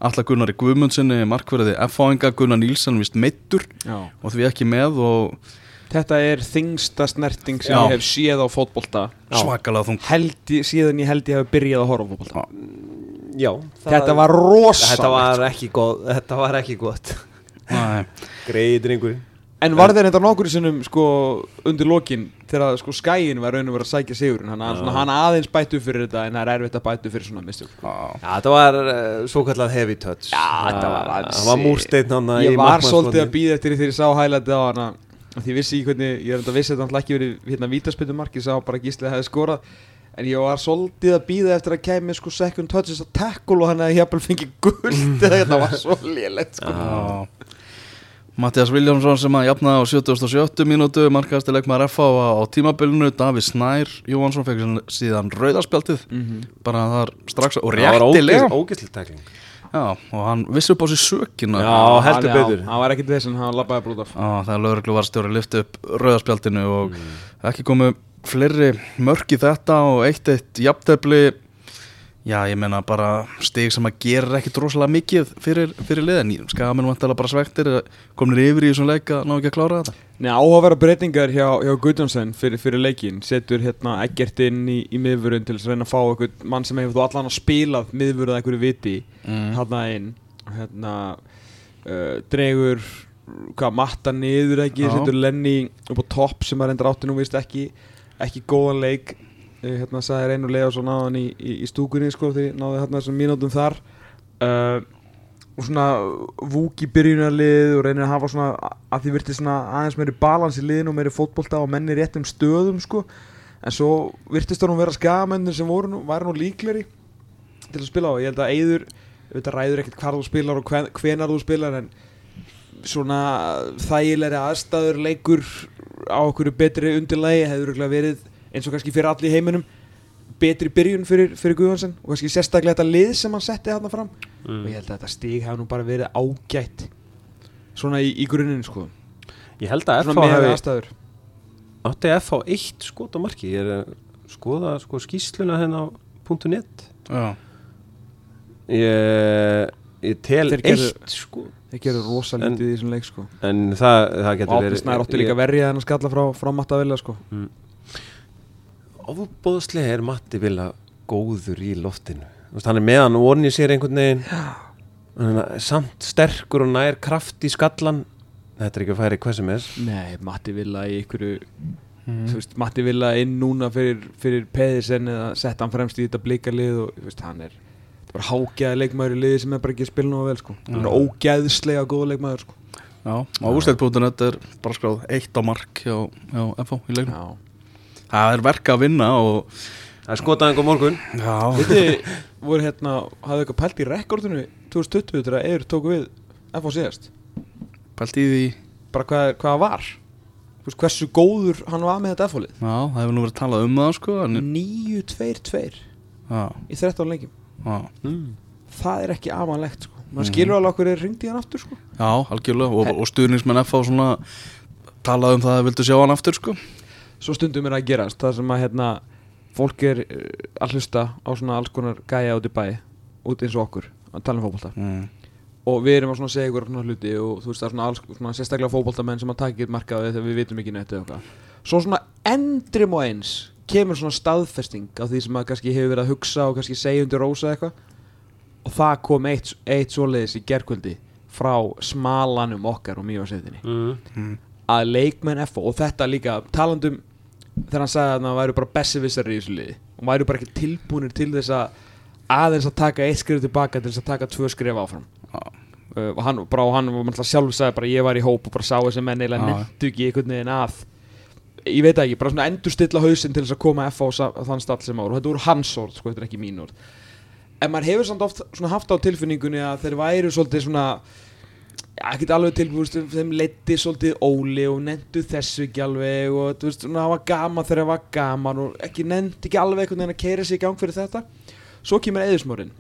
Alla Gunnari Guðmundssoni markverði F-fáinga Gunnar Nílsson vist meittur Já. og því ekki með og Þetta er þingsta snerting sem Já. ég hef séð á fótbolta. Svakalega þung held ég, síðan ég held ég hef byrjað að horfa á fótbolta. Já, Þetta var rosalegt Þetta var ekki gott Þetta var ekki gott. Nei, Greið drengur En var þeir þetta nokkur sinnum sko undir lokin þegar sko skæin var raun og verið að sækja sigurinn? Hann, hann aðeins bættu fyrir þetta en það er erfitt að bættu fyrir svona mistök. Já, þetta var uh, svo kallað heavy touch. Já, þetta var ansi- Það var múrsteinn hann Ég var svolítið að býða eftir því þegar ég sá hælæti á hana því ég vissi ekki hvernig, ég er enda vissi að náttúrulega ekki verið hérna vítaspytumark, ég sá bara að Gísli hefði skorað. En ég var svolítið að býða eftir að kemi sko second touches að tackle og hann hefði hjapal fengið guld eða þetta var svo lélegt sko. Já. Mattias Viljámsson sem að jafna á 77 mínútu markaðasti leikmaður FH á, á tímabilinu Davíð Snær Jóhansson fekk síðan rauðarspjaldið Mhm. bara þar strax og Það réttilega Já, og hann vissi upp á sér sökina Já, heldur hann- betur. Hann var ekkit þessin, hann labbaði brúð af Já, þegar lögreglu var stjóri lyfti upp rauðarspjaldinu og Mm. ekki komu fleiri mörk í þetta og eitt eitt jafntefli Já, ég meina bara stig sem að gera ekki droslega mikið fyrir, fyrir liðin Skamenn vantilega bara svektir komnir yfir í þessum leik að ná ekki að klára þetta Nei, áhugaverða breytingar hjá, hjá Guðjónsson fyrir, fyrir leikin, setur hérna Eggert inn í, í miðvörun til að reyna að fá eitthvað mann sem hefur þú allan að spilað miðvörun að einhverju viti Mm. hérna inn hérna uh, dregur hvað, matta niður ekki, Já. setur Lenny upp á topp sem að reyndar átti nú vist ekki ekki góðan leik hérna sagði Reynur Leðarsson á hann í, í, í stúkunni sko því náði hérna þessum mínútum þar. Uh, og svona vúk í byrjunarlið og reynir að hafa svona að því virti svona aðeins meiri balans í liðinu og meiri fótbolta og menni réttum stöðum sko. En svo virtist það nú vera skagamennir sem voru nú, væri nú líkleri til að spila á, ég held að Eyður þetta ræður ekkert hvar þú spilar og hven, hvenar þú spilar en svona þægilegri aðstæður leikur á okkur betri undirlegi hefur verið eins og kannski fyrir allir í heiminum betri byrjun fyrir, fyrir Guðjónsson og kannski sérstaklega þetta lið sem hann setti þarna fram. Og ég held að þetta stig hafi nú bara verið ágætt svona í, í grunninn sko. Ég held að FH aðstæður. Átti FH eitt skot á marki? Ég er að skoða sko skýsluna hérna á .net. Ég, ég tel Þeir gerðu- eitt sko. þeir gerðu rosa En- lítið í þessum leik sko. En það, það og getur Átni Snær átti líka að verja þennan skalla frá, frá Matta Villa sko Óbóðslega er Matti Villa góður í loftinu. Veist, Hann er meðan onni sér einhvern veginn. Hann er Samt sterkur og nær kraft í skallan. Þetta er ekki að færi hvað sem er. Nei, Matti Villa í ykkur þú veist, Matti Villa inn núna fyrir, fyrir Pedersen eða setta hann fremst í þetta blikalið og veist, hann er þetta er bara hágæða leikmaður í liði sem er bara ekki að spila nú vel sko. hann er ógæðslega góð leikmaður sko. já, á úrstætt.net er bara skráð eitt á mark hjá, hjá FH í leiknum. Já. Það er verk að vinna og Það er skotaðing á morgun. Já, Vitið, voru hérna, hafðu eitthvað pælt í rekordinu 2020 þegar Eður tóku við FH síðast? Pælt í því. Bara hvað, hvað það var? Þú veist, hversu góður hann var með þetta FH-lið Já, það hefur nú verið talað um það sko en, 9-2-2 Já, í 13 leikjum. Já, mm. það er ekki amanlegt sko. maður Mhm. skilur alveg okkur er ringt í hann aftur sko. já, algjörlega og, og stuðningsmenn FH svona talað um það að vildu sjá hann aftur sko svo stundum er að gerast það sem að hérna, fólk er eh, að hlusta á svona alls konar gæja út í bæ út eins og okkur að tala um fótbolta mm. og við erum að svona segja ykkur svona hluti og þú veist það er svona, alls, svona sérstaklega fótboltamenn sem að taka eitt markaði þegar við vitum ekki neitt eða eitthvað svo svona endrim og eins kemur svona staðfesting á því sem að kannski hefur verið að hugsa og kannski segja undir rósa eitthvað og það kom eitt, eitt svoleiðis í gerkvöldi frá smalanum okkar og mjög Mm. Mm. að leikmenn F og þetta líka talandum þegar hann sagði að það væri bara besservissari í þessu liði. Og væri bara ekki tilbúinir til þess að aðeins að taka eitt skrif tilbaka til þess að taka tvö skrif áfram. Uh, og hann, bara, og hann sjálf sagði bara ég var í hóp og bara sá þessi menn eða Já. nettu ekki einhvern veginn að. Ég veit ekki, bara svona endur stilla hausinn til þess að koma F á þann stall sem ára og þetta voru hans orð, sko, þetta er ekki mín orð. En maður hefur samt oft haft á tilfinningunni að þeir væru svolítið svona ekkert alveg tilbúist þeim leiti svolítið óli og nendu þessu ekki alveg og þú veist, það var gaman þegar það var gaman og ekki nefndi ekki alveg einhvern veginn að keira sig í gang fyrir þetta svo kemur eðismórin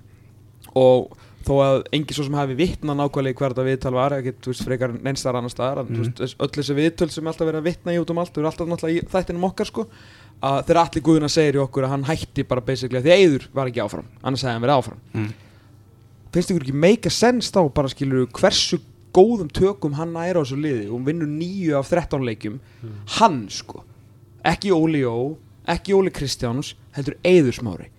og þó að engi svo sem hafi vitna nákvæmlega í hver þetta viðtal var ekki, þú veist, frekar neinstar annar staðar mm. Mhm. veist, öll þessi viðtöl sem alltaf verið að vitna í út um allt við erum alltaf náttúrulega í þættinum okkar sko að þegar allir guðuna segir í okkur að hann hætti bara basically að því að Eyður var ekki áfram annars hefði hann verið áfram Mm. Finnst ykkur ekki make a sense þá bara skilur hversu góðum tökum hann næra á þessu liði? Og hún vinnur nýju af 13 leikjum. Hann sko. Ekki Óli Jó, ekki Óli Kristjáns heldur Eyður Smári.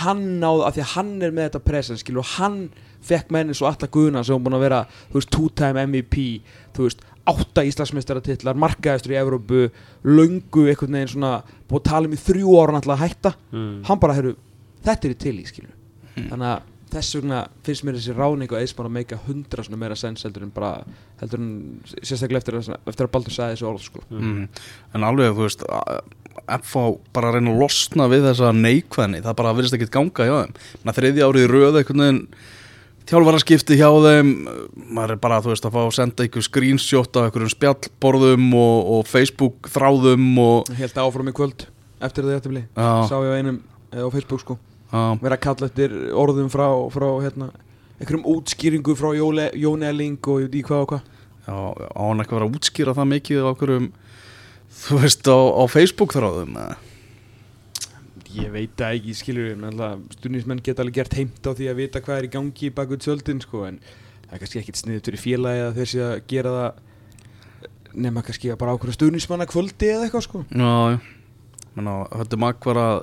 Hann náði, af því að hann er með þetta presens skilur og hann fekk menni svo alla guðuna sem hún búin að vera, þú veist, two-time MVP þú veist, átta Íslandsmeistaratitlar markaðistur í Evrópu löngu einhvern veginn svona búið að tala um í þrjú ára náttúrulega að hætta. Mm. hann bara, heyrðu, þetta er í til í skilur þannig að þess vegna finnst mér þessi ráning og eismann að meika hundra svona meira sens heldur en bara heldur en sérstaklega eftir, að- eftir að Baldur sagði þessu orð sko. mm. En alveg, þú veist FH bara að reyna að losna við þessa neikvæðni Það bara virðist ekki ganga hjá þeim Ná, Þriðja árið í röð einhvern veginn Þjálfaraskipti hjá þeim Maður er bara, þú veist, að fá að senda einhver screenshot af einhverjum spjallborðum og, og Facebook þráðum og Helt áfram í kvöld eftir það jættibli Já. sá ég á einum eh, á Facebook sko Já, vera að kalla eftir orðum frá, frá hérna, einhverjum útskýringu frá Jóle, Jón Elling og ég veit í hvað og hvað. Já, á hann ekki að vera að útskýra það mikið á einhverjum Þú veist, á, á Facebook þráðum eða? ég veit það ekki skilur stundismenn geta alveg gert heimt á því að vita hvað er í gangi bak við tjöldin sko, en það er kannski ekkit sniðið fyrir félagi að þeir sé að gera það nema kannski að bara ákveða stundismanna kvöldi eða eitthvað sko. Já, já. Menna, Höttu makk var að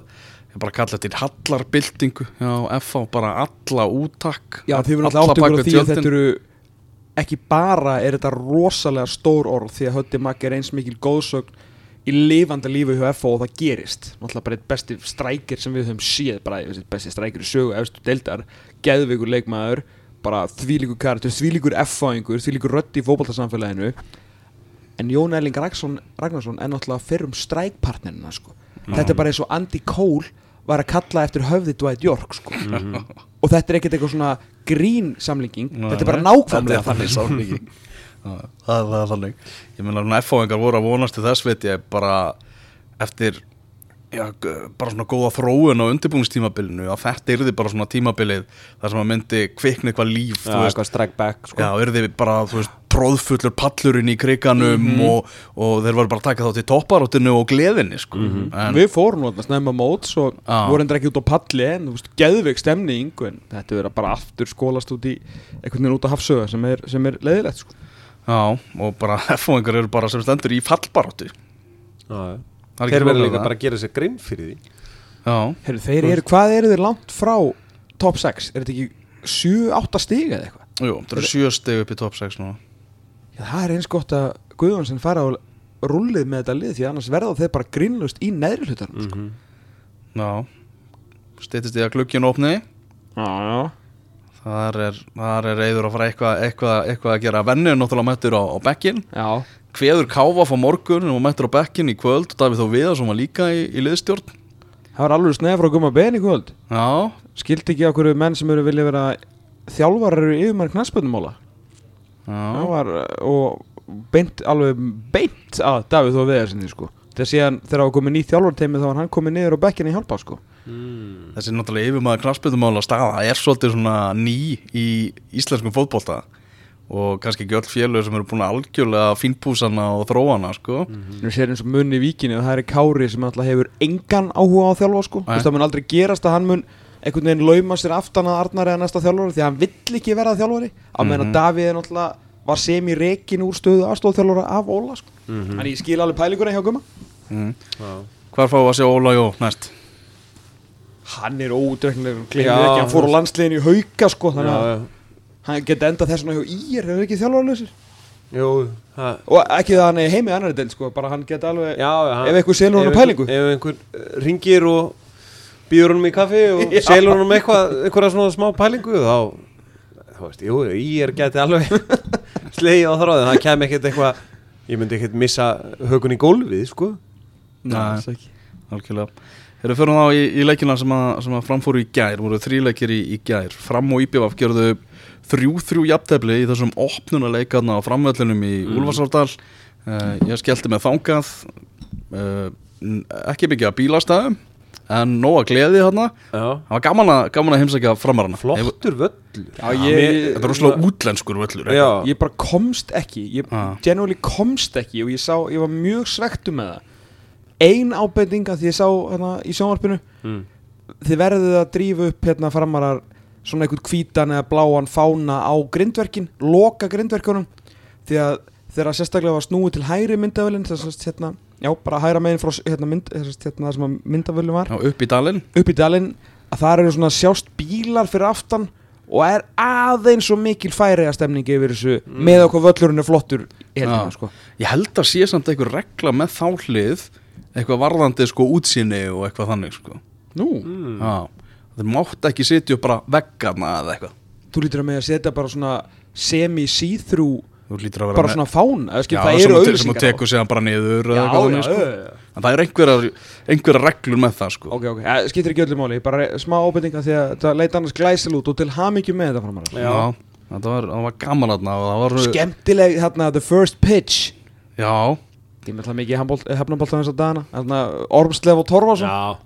ég bara kalla til hallarbyltingu Já, FH bara alla úttak Já, þið verðum alltaf átt ykkur á því að þetta eru ekki bara er þetta rosalega stór orð því að Hötti Magg er eins mikil góðsögn í lifandi lífi hjá FO og það gerist. Náttúrulega bara eitt besti strækir sem við höfum séð bara veist, besti strækir í sögu efstu deildar, geðveikur leikmaður bara þvílíkur karakter, þvílíkur F-fáingur, þvílíkur rödd í fótballtarsamfélaginu en Jón Ragnarsson, Ragnarsson er náttúrulega fyrrum strækpartnerina sko. Þetta er bara eins og Andy Cole var að kalla eftir höfði Dwight York sko. og þetta er ekkert eitthvað svona grín samlinging, þetta er bara nákvæmlega þannig. samlíking Já, Það það er þannig. Ég meina, svona FH-engar voru að vonast til þess veit ég bara eftir já, bara svona góða þróun á undirbúinstímabilinu að þetta yrði bara svona tímabilið þar sem að myndi kvikna eitthvað líf veist, eitthvað strike back sko. Já, yrði bara, þú veist, tróðfullur pallurinn í kriganum og, og þeir voru bara að taka þá til topparóttinu og gleðinni, sko en, Við fórum nú að snemma móts og Já. vorum ekki út á palli en þú veist, geðveik stemning en þetta verður bara aftur skólast út í einhvern veginn út á hafsöga sem er, sem er leiðilegt sko. Já, og bara F-fóingar eru bara sem stendur í fallbaróttu Já, já. Er Þeir verður líka bara að gera sér grinn fyrir því. Já, Heru, þeir eru, hvað eru þeir langt frá top 6? Er þetta ekki 7-8 stig eða eitthvað? jú, það eru sjö steg upp í top 6 núna. Já, það er eins gott að Guðvansson fara á rullið með þetta lið því annars verða þeir bara grínlust í neðri hlutarnum sko. Já, stýttist í að glukkin opni. Já, já. Þar er, þar er reyður að fara eitthvað, eitthvað, eitthvað að gera. Vennu náttúrulega mættur á, á bekkin Já, Kveður Káfa fá morgun og mættur á bekkin í kvöld og Davíð þó við sem var líka í, í liðstjórn. Það var alveg sneð frá gumma ben í kvöld. Já, Skildi ekki okkur menn sem eru vilja vera þjálfarar eru yfirmann knassböndumóla Það já, var uh, og beint, alveg beint að Davíð þó viðarsinni sko. Þegar síðan þegar það var komið nýtt þjálfarteimi þá var hann komið niður á bekkinni í hjálpa sko. Mm. þessi náttúrulega yfirmaður knarspildumála staða er svolítið svona ný í íslenskum fótbolta og kannski ekki öll félögur sem eru búin að algjörlega fínpúsana og þróana sko. Við séum eins og munni í víkinni og það er Kári sem alltaf hefur engan áhuga á að þjálfa sko það mun aldrei gerast að hann mun einhvern veginn lauma sér aftan að Arnar eða næsta þjálfari því að hann vill ekki vera þjálfari á meðan Mhm. að Davíð er náttúrulega var sem í rekin úr stöðu aðstofþjálfara af Óla sko Mhm. Þannig ég skil alveg pælinguna hjá Gumma mm. Já. Hvar fáum við að sjá Óla Jó næst? Hann er ekki, hann fór á landsliðin í hauka sko þannig að. Hann geti endað þess hjá Ír, hefur ekki þjálfarlausir Jú, og ekki það hann er heimi annari del sko, bara hann geti alveg Já, já, hann- Ef einhver selur honum ef pælingu? einhver- Ef einhver uh, ringir og býður honum í kaffi og Já. selur honum eitthvað, eitthvað svona smá pælingu þá, þú veist, jú, ég er gæti alveg slegið á þráðin, það kem ekkert eitthvað ég myndi ekkert missa högun í gólfið, sko ekki. Algjörlega Þegar við fyrir þá í, í leikina sem að, sem að framfóru í gær voru þríleikir í, í gær Fram og IBF gerðu þrjú þrjú jafntefli í þessum opnunarleikarna á framvöllinum í mm. Úlfarsárdal. Uh, Ég skellti með þangað uh, n- ekki byggja bílastæðum en nóga gleði Já, Það var gaman að, gaman að heimsækja framarana flottur völlur. Já, ég- Þetta er rosalega útlenskur völlur? Já, ég bara komst ekki ég Ah. genuinely komst ekki og ég sá, ég var mjög svektu með það. Ein ábendinga því ég sá hérna í sjónvarpinu. Mm. þið verðið að drífa upp hérna framarar svona einhvern hvítan eða bláan fána á grindverkin loka grindverkunum því að þegar sérstaklega var snúið til hægri myndavölin þess að hérna, já, bara hægra megin frá hérna, mynd, hérna, það sem að myndavölin var Já, upp í dalinn upp í dalinn að það eru svona sjást bílar fyrir aftan og er aðeins svo mikil færiða stemning yfir þessu með okkur völlurinn er flottur Já. sko. Ég held að sé samt einhver regla með þá hlið eitthvað varðandi sko útsýni og eitthvað þannig sko Nú, Mm. Þeir mátt ekki sitja upp bara veggarna eða eitthvað. Þú lítur að með að setja bara svona vera bara svona skil, Já, það eru te- sem þú tekur séðan bara niður eða Já, já, sko. En það er einhverjar reglur með það sko. Ok, ok, ja, skiptir ekki öllu máli, bara smá ábyrninga því að það leit annars glæsil út og til hamingju með þetta framar þetta var, það var gaman aðna það var Skemmtileg, hérna, the first pitch. Já, Ég með það mikið hefnabólta þess að dana Ormslev og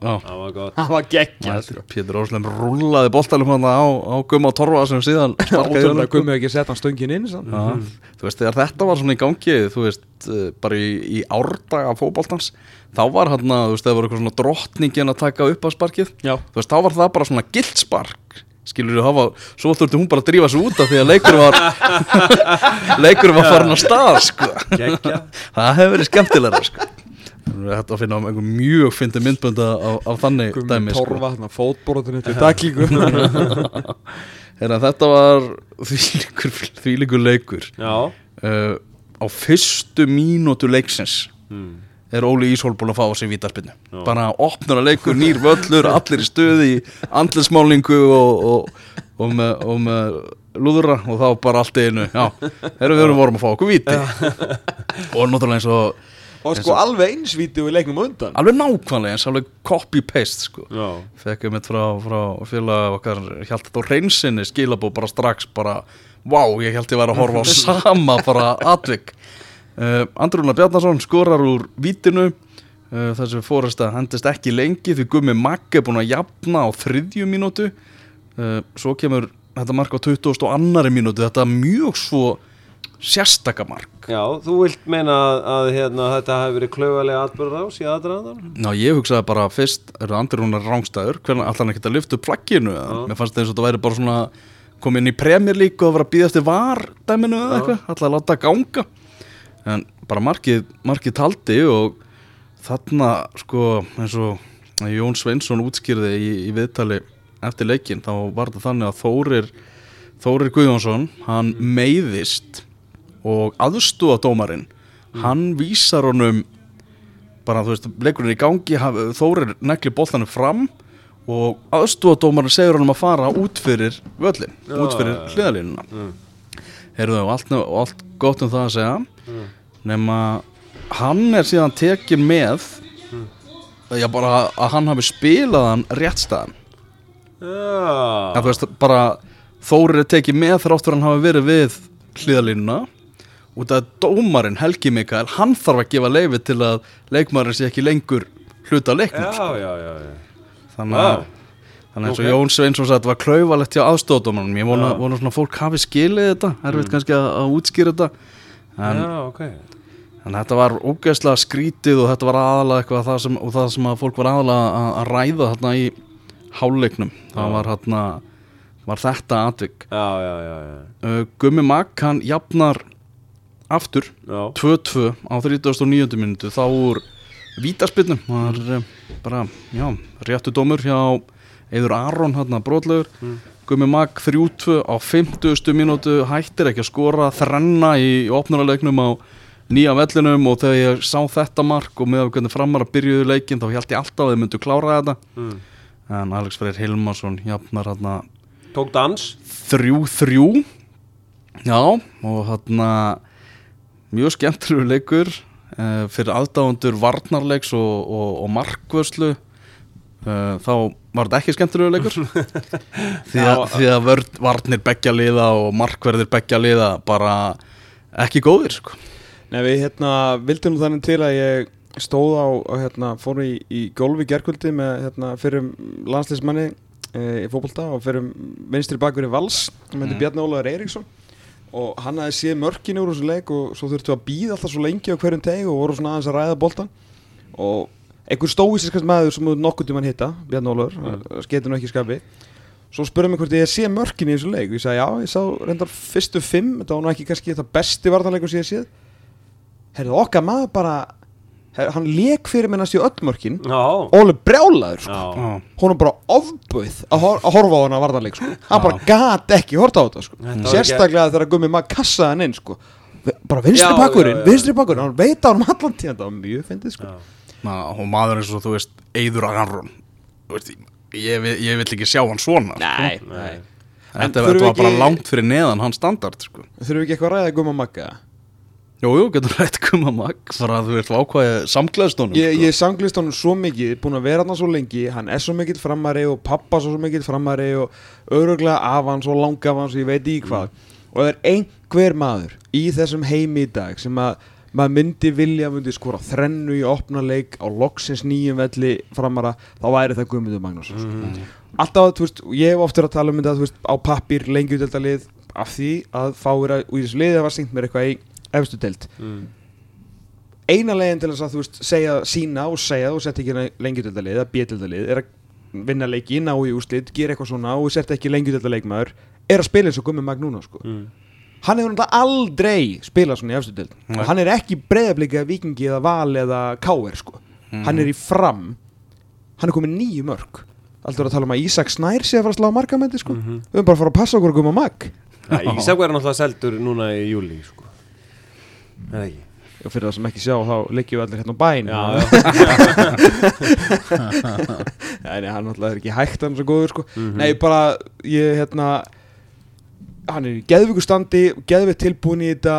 Já. það var gott. Það var geggjað, sko. Pétur Óslem rúlaði boltanum hann á, á Gumma Torfa sem síðan Ótrúlega komið ekki að setja hann stöngin inn samt. Já, þú veist, þegar þetta var svona í gangi þú veist, eh, bara í, í árdaga fótboltans, þá var hann að, þú veist, það var eitthvað svona drottningin að taka upp að sparkið, Já. þú veist, þá var það bara svona gildspark, skilur þú hafa svo þurfti hún bara að drífa sig út af því að leikur var leikur var farin að stað, sko. Það hefur verið skemmtilega, sko. Þetta að finna um mjög fyndi myndbönda af, af þannig Gummi dæmi, sko. Torfa, hérna, fótborðinu til Hérna, þetta var þvílíkur, þvílíkur leikur. Uh, á fyrstu mínútu leiksins mm. Er Óli Íshól búin að fá á sig vítarspinnu bara opnur að leikur, nýr völlur allir í stuði, í andlismálningu og, og, og, með, og með lúðura og þá bara allt einu já, erum við vorum að fá okkur víti. Og náttúrulega eins og Og sko alveg einsvíti við leiknum á undan. Alveg nákvæmlega eins, alveg copy-paste sko. Já. Fekk ég mitt frá, frá félag okkar hjálta þá reynsinni skilabó bara strax bara, wow, ég held ég væri að horfa á sama bara atvik Andrúna Bjarnason skorar úr vítinu. Uh, þessi fóresta hendist ekki lengi því Gummi Magg er búin að jafna á þriðju mínútu. Uh, svo kemur þetta mark á 20 og annari mínútu. Þetta er mjög svo sérstakamark Já, þú vilt meina að, að hérna, þetta hefur verið klaufalega atbyrður á síðan aðdraðan? Ná ég hugsaði bara fyrst eru Andri Rúnar rángstæður, hvernig allar hann ekkert að lyfta upp flagginu mér fannst það eins og þetta væri bara svona komið inn í League og að vera að býða eftir var dæminu eða eitthvað, allar að láta ganga en bara markið, markið taldi og þarna sko eins og Jón Sveinsson útskýrði í, í viðtali eftir leikin þá var þetta þannig að Þórir Þórir Guðjónsson, hann meiðist og aðstúða dómarinn hann vísar honum bara þú veist, leikurinn er í gangi Þórir negli boltanum fram og aðstúðadómarinn segir honum að fara út fyrir völlin, Já, út fyrir hliðalínuna Mm. heyrðu og allt, allt gott um það að segja Mm. Nema hann er síðan tekin með Mm. já bara að hann hafi spilað hann réttstæðan Já að þú veist bara Þórir er tekið með þrátt fyrir hann hafi verið við hliðalínuna út af dómarinn Helgi Mikael hann þarf að gefa leifi til að leikmaðurinn sé ekki lengur hluta leiknum Já, sko. já, já, já þannig að. Þannig eins og Ok. Jón Sveinsson sagði að þetta var klaufalegt hjá aðstóðdómanum Ég vona, vona svona fólk hafi skilið þetta Erfitt kannski að, að útskýra þetta en, Já, ok en þetta var ógeðslega skrítið og þetta var aðalega eitthvað það sem, og það sem að fólk var aðalega að, að ræða þarna í háleiknum Það var þarna var þetta atvik Já, já, já, já uh, Gummi Mag, hann jafnar aftur Já, 2-2 á 39. minútu þá úr vítaspilnum það var uh, bara, já, réttu dómur hjá Eður Aron hérna brotlegur Mm. Gummi Mag 3-2 á 50. mínútu hættir ekki að skora þrenna í, í opnuralegnum á nýja vellinum og þegar ég sá þetta mark og með að hvernig framar að byrjuðu leikin þá held ég alltaf að þið myndu klára þetta. Mm. en Alex Freyr Hilmarsson jafnar hérna Tók dans? 3-3 já og hérna mjög skemmtilegu leikur uh, fyrir aðdáðundur varnarleiks og, og, og markvörslu. Uh, þá var þetta ekki skemmtilegu leikur. Því, að, því að vörn, varnir beggja liða og markverðir beggja liða bara ekki góðir sko. Nei, við hérna vildum þannig til að ég stóð á, hérna, fór í, í gólfi gerkvöldi með hérna, fyrir landsleismanni e, í fótbolta og fyrir vinstri bakur í Vals sem heitir Mm. Bjarni Ólaður Eiríksson. Og hann hafði séð mörkin úr þessu leik og svo þurftu að býða alltaf svo lengi á hverjum teg og voru svona aðeins að ræða boltan og einhver stóísiskast maður sem þú nokkuð tímann hitta Bjarn Ólfur, mm. sketur nú ekki skapi. Svo spurði mig hvort ég sé mörkin í þessu leik. Og ég sagði já, ég sá reyndar fyrstu fimm þetta var nú ekki kannski þetta besti vartanleikur sem ég séð herrið okkar maður bara her, hann leik fyrir minnast í öll mörkin Já, og alveg brjálaður sko. hún er bara ofböð að, hor að horfa á hana vartanleik sko. hann bara gat ekki horta á þetta sko. Sérstaklega þegar gummi maður kassaði hann inn sko. bara vinstri bakkurinn, vinstri bakkurinn hann veit á hann um allan tíðan, það var mjög fyndið sko. og maður eins og þú veist Þú veist, ég, vil- ég vill ekki sjá hann svona sko. nei, Nei. Þetta, var bara langt fyrir neðan hann standard sko. þurfum við ekki eitthvað að ræða gumma magga Jú, jú, getur rætt koma mag bara að þú veist ákvæði samklæðstónum Ég, sko. ég sanglist honum svo mikið, búin að vera hann svo lengi Hann er svo mikill framari og pappa svo mikill framari og öruglega af hans og langa af hans og ég veit í hvað Og það er einhver maður í þessum heimi í dag sem að maður myndi vilja myndi skora þrennu í opna leik á loksins nýjum velli framara þá væri það Guðmundur Magnús mm. Alltaf, þú veist, ég hef oftur að tala um þetta, þú veist, á pappir lengjudeldalið af því að fáir að, í þessu liðið var syngt mér eitthvað í efstu deild Mm. eina leginn til þess að þú veist segja, sína og segja og setja ekki lengjutildalið eða bjöldildalið er að vinna leiki, ná í úslit, gera eitthvað svona og setja ekki lengjutildaleikmaður er að spila eins og Gummi Mag núna sko. Mm. hann hefur náttúrulega aldrei spilað svona í efstu Nei. og hann er ekki breyðabliki eða vikingi eða val eða káer sko. hann er í fram hann er komið nýju mörg alltaf að tala um að Ísak Snær sé að fara að slá markamenti sko. Mhm. við höfum bara að fara að passa okkur Gummi Mag Já, Ísak verður náttúrulega seldur núna í júli sko. Eða ekki og fyrir það sem ekki sjá þá liggjum við allir hérna á bæn Já, já. Nei, nei, hann náttúrulega er ekki hægt hann svo góður sko. Mhm. Nei, bara, ég, hérna Hann er í geðvíku standi Geðvík tilbúin í þetta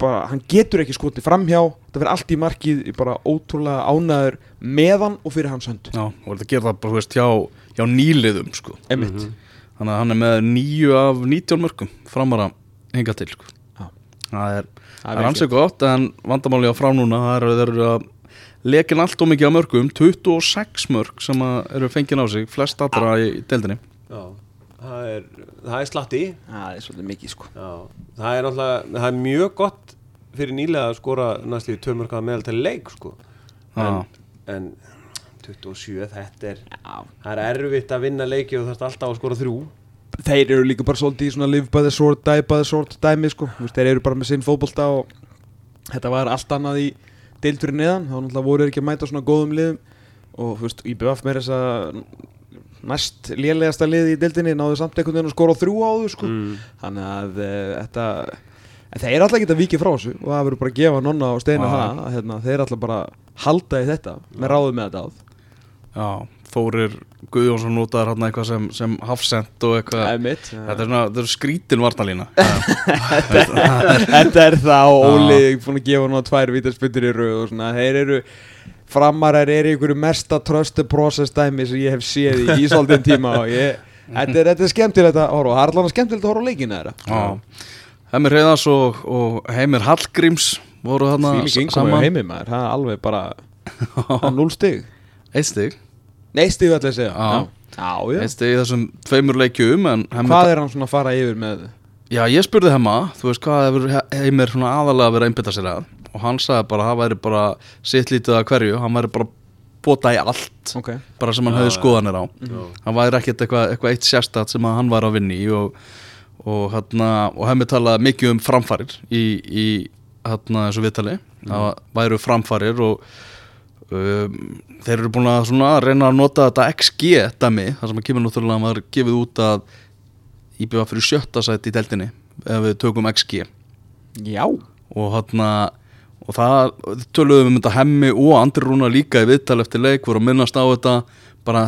bara, Hann getur ekki skotið framhjá Það verður allt í markið bara ótrúlega ánæður með hann og fyrir hans hönd Já, og þetta gerir það bara, þú veist, hjá, hjá nýliðum sko. Emitt Mhm. Þannig að hann er með nýju af 19 mörgum framara hinga til sko. Já. Það er, er er ansið gott en vandamáli á frám núna það er, eru að lekin allt og mikið af mörgum 26 mörg sem að eru fengið á sig flest allra í deildinni. Já, það er, það er slatti Það er svolítið mikið sko. Já, það er það er mjög gott fyrir nýlega að skora næstlíði tömörkaða meðal til leik sko. en, en 27, þetta er það er erfitt að vinna leiki og það er alltaf að skora þrjú Þeir eru líka bara svolítið í svona live by the sword, die by the sword dæmi sko. Þú veist, Þeir eru bara með sinn fótbolta og þetta var allt annað í deild fyrir neðan þá náttúrulega voru þeir ekki að mæta svona góðum liðum. Og þú veist, IBF með þess að næst lélegasta liði í deildinni náðu samt einhvern veginn að skora á þrjú áður sko. Mm. þannig að e, þetta en þeir er alltaf ekki að viki frá þessu. Og það verður bara að gefa nonna og steina Já. það að, hérna, þeir er alltaf bara að halda í þetta með ráðum með þetta áð Já, Þórir Guðjónsson notaður hann eitthvað sem, sem hafsend og eitthvað. Einmitt. Þetta er, svona, þetta er skrítin vartalína Þetta er það og Óli er búin að gefa núna tvær vítaspyndir í rauð og svona þeir eru framarar er í einhverju mesta tröstu process dæmi sem ég hef séð í ísaldin tíma og ég Þetta er, þetta er skemmtilegt að horfa, það er allavega skemmtilegt að horfa þeirra. Já, Hemir Heiðars og, og Heimir Hallgríms voru þarna á heimið maður, það er alveg bara það er núl stig. Eitt stig Nei ætla ég að segja. Já. Já, já. Eitt stig í þessum tveimur leikjum en Hemir Hvað er hann svona að fara yfir með? Já, ég spurði Hemma, þú veist hvað hefur Heimir svona aðalega verið að einbytta sér að? Og hann sagði bara að það væri bara sitt lítið að hverju, hann væri bara bóta í allt Ok. bara sem hann já. skoðanir á. Já. hann væri ekkert eitthvað, eitthvað eitt sérstætt sem að hann var að vinni í og, og, hérna, og hemmi talaði mikið um framfarir í, í hérna, þessu viðtali. Það væru framfarir og um, þeir eru búin að svona, reyna að nota þetta XG dæmi, það sem að kemur náttúrulega að maður gefið út að íbjöða fyrir sjötta sæti í deldinni ef við tökum XG Já. Og hérna og það töluðum um þetta hemmi og Andri Rúna líka í viðtal eftir leik voru að minnast á þetta bara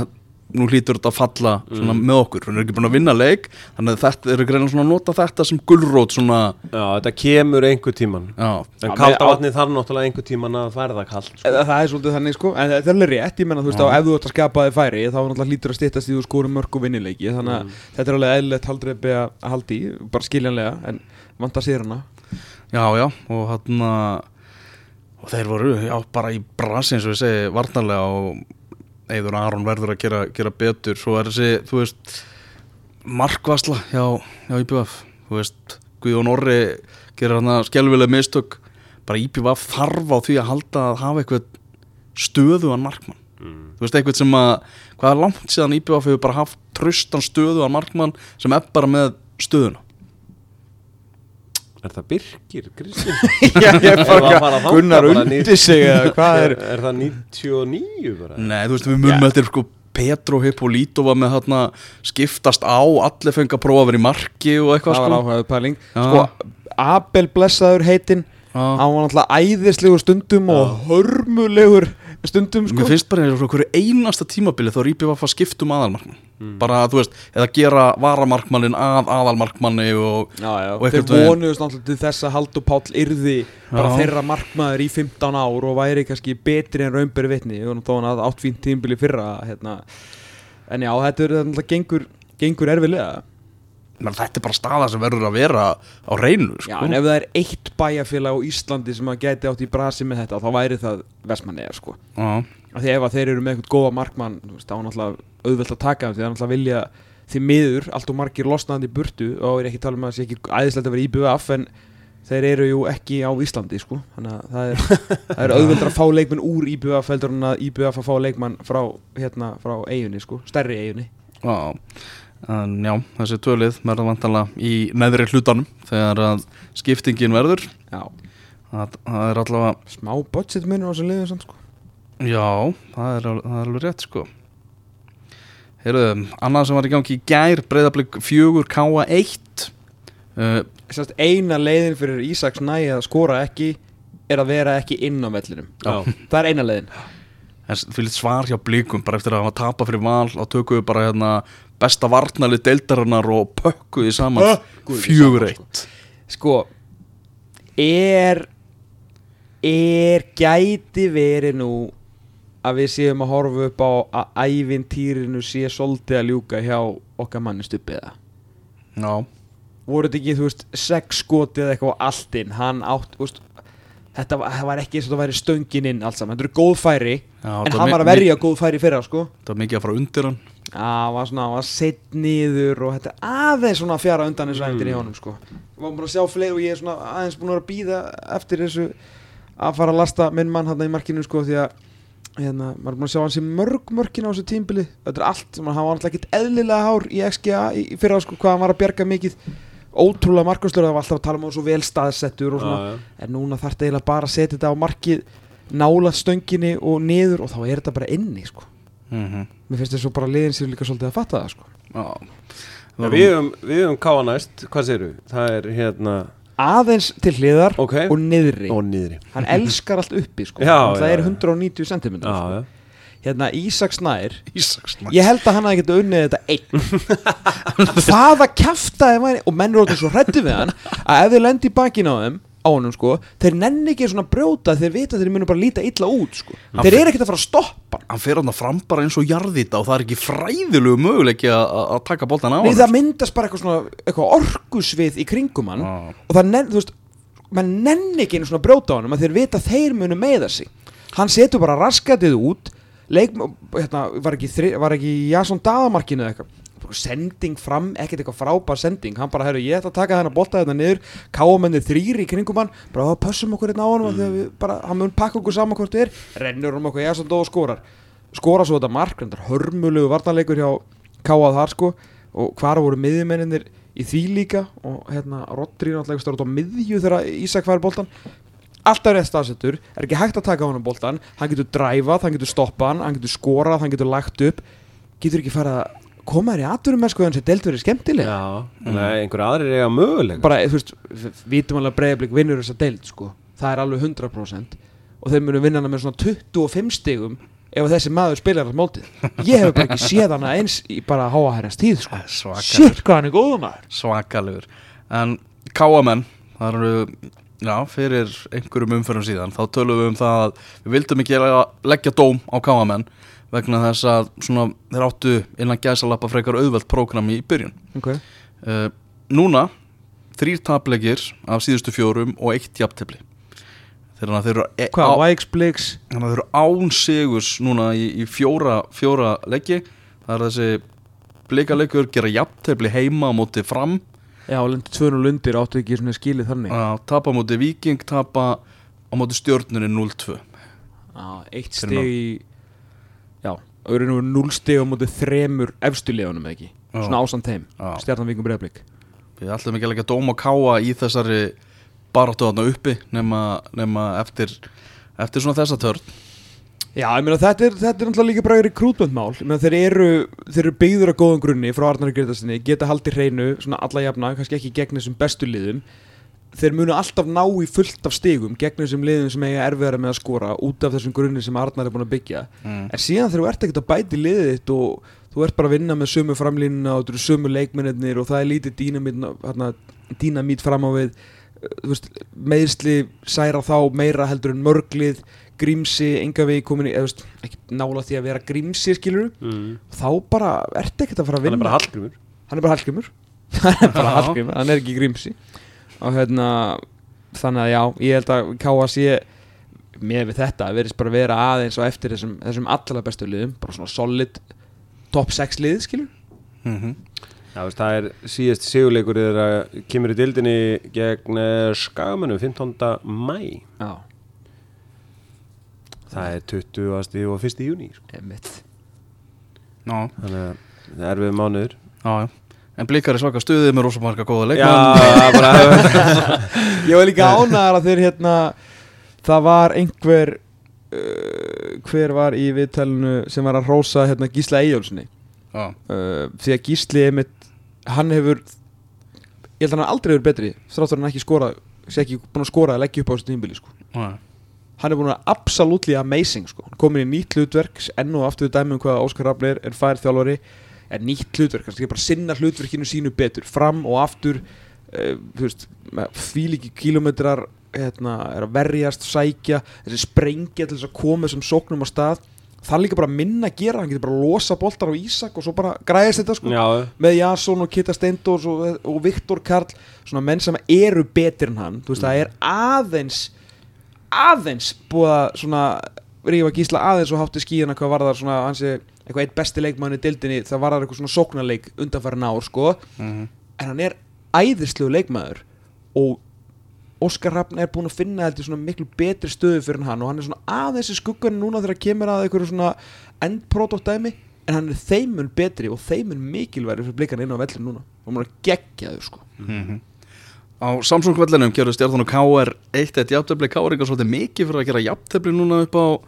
nú hlýtur þetta að falla svona með okkur. Hún er ekki búin að vinna leik þannig að þetta eru greina svona að nota þetta sem gulrót svona Já, þetta kemur einhver tíman já, En Já, kalda með- vatnið þarf náttúrulega einhver tíman að færða kallt sko. Það, það er svolítið þannig sko, en þetta er alveg rétt, ég menna þú veist á ef þú ert að skapa þig færi þá náttúrulega hlýtur að stýttast í þú skórum mörg og vinnileiki þannig að þetta er alveg eðlilegt haldreipi að halda í, bara skiljanlega en vanta sér hana. Já, já og og þeir voru, já, bara í brasi eins og við segi, varnarlega og Eður Aron verður að gera, gera betur. Svo er þessi, þú veist markvasla hjá, hjá IPVF þú veist, Guðjón Orri gerir hann að skelvilega mistök. Bara IPVF þarf á því að halda að hafa eitthvað stöðugan markmann. Mm. þú veist eitthvað sem að hvað er langt síðan IBF hefur bara haft tröstan stöðugan markmann sem er bara með stöðuna Er það Birkir Kristinn? Já, ég Erum við að Gunnar bara undi ní- sig eða hvað er er, það 99 bara? Nei, þú veist, við munum eftir sko Petro Hippolito var með þarna skiptast á, allir fengi að prófa að vera í marki og eitthvað Það var sko áhugaðu pæling. Sko, Abel blessaður heitinn. Hann var náttúrulega æðislegur stundum og hörmulegur stundum sko Mér finnst bara eins og hverju einasta tímabili þá er IBF að skipta um aðalmarkmann bara, þú veist, eða gera varamarkmannin að aðalmarkmanni og Já, já, Og þeir vonuðust náttúrulega til þess að Haldur Páll yrði bara Já. þeirra markmaður í 15 ár og væri kannski betri en raunberi vitni þó hann hafði átt fínt tímbili fyrra hérna. en já, þetta er náttúrulega gengur, gengur erfilega menn, þetta er bara staða sem verður að vera á reynu sko. En ef það er eitt bæjarfélag á Íslandi sem að gæti átt í brasi með þetta þá væri það Vestmannegar sko Já. Af því ef að þeir eru með eitthvað góða markmann þá er náttúrulega auðvelt að taka þeim því það er náttúrulega vilja því miður allt og margir losnaðandi burtu og er ekki að tala um að það sé ekki æðislegt að vera IBF en þeir eru jú ekki á Íslandi sko. Þannig að það er, það er auðvelt að fá leikmenn úr IBF heldur en að IBF að fá leikmann frá, hérna, frá eiginni sko, stærri eiginni Já. En já, þessi tölið verða vantanlega í neðri hlutanum þegar að skiptingin verður. Já, það, það er allavega smá budget munur á þessu liðum samt sko Já, það er, það er alveg rétt sko. Heyrðu, annað sem var í gangi í gær breyðablík fjögur K1 uh, Sérst, eina leiðin fyrir Ísaks nægi að skora ekki er að vera ekki inn á vellinum. Það er eina leiðin. Fyrir svar hjá blíkum bara eftir að hafa tapað fyrir val og tökum við bara hérna besta varnali deildarinnar og pökkuði saman Pökkuðu fjögur eitt. Sko Er Er gæti verið nú að við séum að horfa upp á að ævintýrinu sé svolítið að ljúka hjá okkar manni stuppiða Já, voru þetta ekki, þú veist, sex skotið eða eitthvað á allt inn, hann átt, þú veist þetta var, það var ekki eins og það væri stöngin inn allt saman, þetta eru góð færi Já, en hann var að verja góð færi fyrra, sko. Það var mikið að fara undir hann. Hann var svona, hann var sett niður og þetta aðeins svona fjara undan þessu æfintir í honum, sko. Við varum búin að sjá fleiri og ég er svona aðeins búin að býða eftir þessu að fara að lasta minn mann hann í markinu, sko, því að hérna, maður er búin að sjá hans í mörg mörkin á þessu tímbili þetta er allt, man, hann var alltaf ekkert eðlilega hár í XGA í, í fyrra, sko, hvað hann var að bjarga mikið ótrúlega markastöru, það var alltaf að tala um hann svo vel staðsettur og svona Já, já. en núna þarf þetta eiginlega bara að setja þetta á markið nála stönginni og niður og þá er þetta bara inni sko. mm mér finnst þess að bara liðin sér líka svolítið að fatta það sko. Já Já, Við höfum, káa næst, hvað segirðu? Það er hérna aðeins til hliðar Ok. og niðri Og niðri hann elskar allt uppi sko. Já, það já, er já. 190 cm sko. hérna Ísak Snær Ísaksnæ ég held að hann hafi getið unnið þetta einn hvaða kjaftaði væri og menn eru orðin svo hrættu við hann að ef þið lendi í bakinn á þeim á honum sko, þeir nenni ekki svona brjóta þeir vita að þeir munu bara líta illa út sko. Hann þeir eru ekkert að fara að stoppa hann. Fer hann fram bara eins og jarðita og það er ekki fræðilegu möguleiki að að taka boltan á hann það myndast bara eitthvað svona eitthvað orkusvið í kringum hann Já. og það nenn, þú veist, mann nenni ekki einu svona brjóta á hann að þeir vita að þeir munu meiða sig hann setur bara raskatið út leik, hérna, var ekki, ekki Jason Dadamarkinu eða eitthvað sending fram, ekkert eitthvað frábær sending. Hann bara, herru, ég ætla að taka þennan bolta þetta niður káamenni þrýri í kringum hann bara "Ó, pössum okkur hérna á hann mm. hann mun pakka okkur saman hvort þið er. Rennur um okkur Jason Dó og skorar. Skora svo þetta mark, þetta er hörmulegu vartanleikur hjá káað þar sko. Og hvar voru miðjumenninir í því líka? Og hérna Rodri náttúrulega stóð út á miðju þegar Ísak fær boltan alltaf rétt staðsettur, er ekki hægt að taka á hann boltan hann getur dræfað, hann getur stoppað hann hann getur skorað, hann getur lagt upp. Getur ekki farið að koma þér í sko þannig að delt verið skemmtileg? Já, nei, einhver aðrir eiga möguleika. Bara, þú veist, við vitum alveg að breyðablík vinnur þessa deild sko, það er alveg 100% og þeir munu vinna hana með svona 25 stigum ef þessi maður spilar allt mótið. Ég hef bara ekki séð hana eins í bara háaherrans tíð sko. Shit hvað hann er góða maður. Svakalegur. En káamenn Það eru Já, fyrir einhverjum umförum síðan þá tölum við um það að við vildum ekki leggja dóm á káamenn vegna þess að svona, þeir áttu innan gæsalappa frekar auðvelt prógram í byrjun. Okay. uh, Núna þrýr tapleikir af síðustu fjórum og eitt jafntefli. Þegar þeir eru e hvað, á- þeir eru án sigurs núna í, í fjóra, fjóra leiki. Það er þessi blikaleikur gera jafntefli heima á móti fram. Já, lendi 2-0 undir áttu ekki svona skilið þannig. Að tapa móti viking, tapa á móti stjórnunni 0-2 Já, eitt norðan. í Já, auðvitað nú núl stig á móti þremur efstu liðunum eða ekki? Já. Svona ásamt stjarnan vikum breyðblik Við ætlum ekki að leggja dóm og káa í þessari baráttu þarna uppi nema, nema eftir, eftir svona þessa törn. Já, ég meina þetta er, þetta er náttúrulega líka bara meina þeir eru, eru byggður á góðum grunni frá Arnari Gretarstinni, geta haldið hreinu svona alla jafna, kannski ekki gegn þessum bestu liðum þeir munu alltaf ná í fullt af stigum gegn þessum liðum sem eiga erfiðara með að skora út af þessum grunni sem Arnar er búin að byggja mm. en síðan þegar þú ert ekkert að bæti liðið þitt og þú ert bara að vinna með sömu framlínuna og þú eru sömu leikmennir og það er lítið dýnamít, fram á við þú veist, meðsli særa þá meira heldur en mörglið grímsi, enga við komin í eða, þú veist, ekki nála því að vera grímsi skilur mm. þá bara ert ekkert að fara að vinna hann er bara Hallgrímur hann er bara Já. Hallgrímur, hann er ekki Grímsi og hérna þannig að já, ég held að KSC með við þetta verðist bara vera aðeins og eftir þessum, þessum allra bestu liðum bara svona solid top 6 lið skilur Mm Já, veist, það er síðast sigurleikur þegar kemur í dildinni gegn eh, Skagamönnum 15. mæ já, það er 20. og 1. júni sko. emitt Já, þannig að það er við mánuður já, já En blikar er svaka stuðið með rosa marga góða leikmann ég var líka ánægðar að þeir hérna það var einhver uh, hver var í viðtælinu sem var að rósa hérna Gísla Eyjólfssoni Já, uh, því að Gísli einmitt, hann hefur ég held að hann aldrei verið betri þráttur hann ekki skora sé ekki búin að skora að leggja upp á þessu tímbili sko. já, hann er búin að absolutely amazing sko. hann komin í nýtt hlutverk enn og aftur við dæmi um hvað Óskar Rafleir er fær þjálfari er nýtt hlutverk, hann skal bara sinna hlutverkinu sínu betur, fram og aftur uh, þú veist, fíliki kílómetrar hérna, er að verjast, sækja þessi sprengja til þess að koma þessum sóknum á stað. Það er líka bara minna að gera hann getur bara að losa boltar á Ísak og svo bara græðist þetta sko. Já, með Jason og Kitta Steindors og, og Viktor Karl svona menn sem eru betur en hann þú veist það er aðeins aðeins búið að svona rífa gísla aðeins og hátti skíðana hvað var það svona hansi eitthvað eitt besti leikmann í dildinni það var eitthvað svona sóknarleik undanfæra ár sko Mhm. en hann er æðislegu leikmaður og Óskar Rafn er búin að finna þetta svona miklu betri stöðu fyrir hann og hann er svona aðeins í skuggan núna þegar kemur að einhverju svona endprodukt dæmi en hann er þeimun betri og þeimun mikilværi fyrir blikan inn á vellin núna og hann er geggjaður sko Mhm. Á Samsung-vellinum gerðu stjartan og KR 1-1 jafntefli KR eitthvað svolítið mikið fyrir að gera jafntefli núna upp á,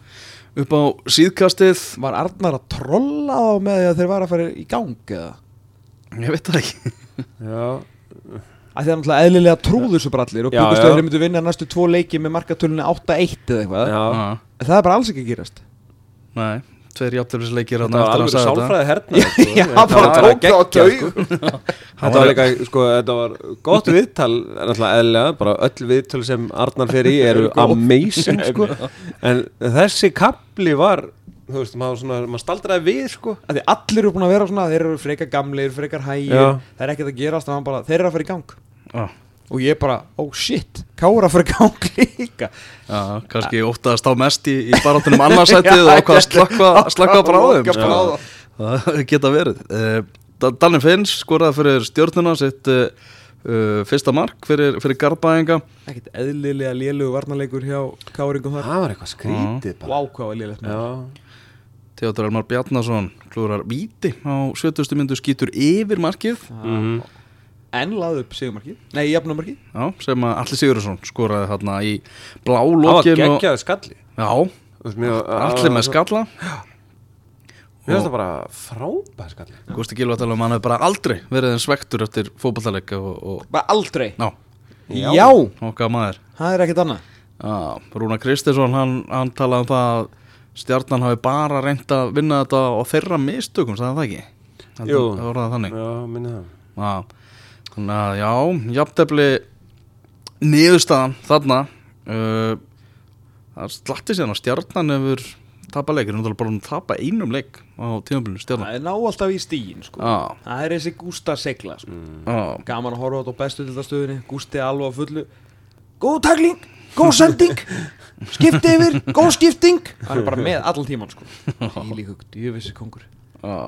upp á síðkastið. Var Arnar að trolla þá með því að þeir var að fara í gang eða? Ég veit það ekki. Já. Að þeir náttúrulega eðlilega trúðu þessu bara allir og Já, já. þeir myndu vinna næstu tvo leiki með markatölunni 8-1 eða eitthvað. Já, Já, En það er bara alls ekki að gerast. Nei, tveir jafnteflisleikir þetta var alveg sálfræði herna Já, bara bara tók það á geggjað, taug. sko. Þetta var líka, sko, þetta var gott viðtal náttúrulega eðlilega, bara öll viðtal sem Arnar fer í eru amazing, sko. En þessi kapli var þú veist, maður svona, maður staldraði við, sko. Að því allir eru búin að vera svona þeir eru frekar gamlir, frekar hægir það er ekkert að gerast, var bara, þeir eru að fara í gang. Já, og ég bara, oh shit Kára að fara í gang líka. Já kannski óttaðast á mest í, í barátunum annarsætið og ákvað að slökka, slökka bráðum sko. Það geta verið. Uh, Danni Finns skoraði fyrir stjórnuna sitt uh, fyrsta mark fyrir, fyrir Garbaðinga ekkert eðlilega lélugu varnarleikur hjá Káringum þar. Það var eitthvað skrítið bara. Wow, hvað var lélegt með Já, Theodor Elmar Bjarnason klúrar víti á 70. myndu skýtur yfir markið. Mhm en laði upp sigumarkið, nei, jafnumarkið já, sem að Alli Sigurðarsson skoraði þarna í blá það var og, geggjaði skalli. Já, allir með skalla. Mér finnst það bara frábæð skalli. Gústi Gilva tala um að hann hefur bara aldrei verið en svektur eftir fótballtaleg og, og bara aldrei? Já. já, okkar maður það er ekkert annað. Já, Rúna Kristinsson, hann, hann talaði um það að stjarnan hafi bara reynt að vinna þetta á þeirra mistökum, sagði það ekki? Jú. Það voru það þannig. Já, minni það þannig að já, jafntefli niðurstaðan þarna, uh, það slatti síðan að stjarnan hefur tapað leikir, náttúrulega bara hún tapa einum leik á tímabilinu stjarnan. það er ná alltaf í stígin sko. Já, það er þessi Gústa segla sko. já, gaman að horfa á bestu til stöðinni Gústi alveg á fullu góð tagling, góð sending skipti yfir, góð skipting hann er bara með allan tíman sko. Ílík, djöfissi kongur já.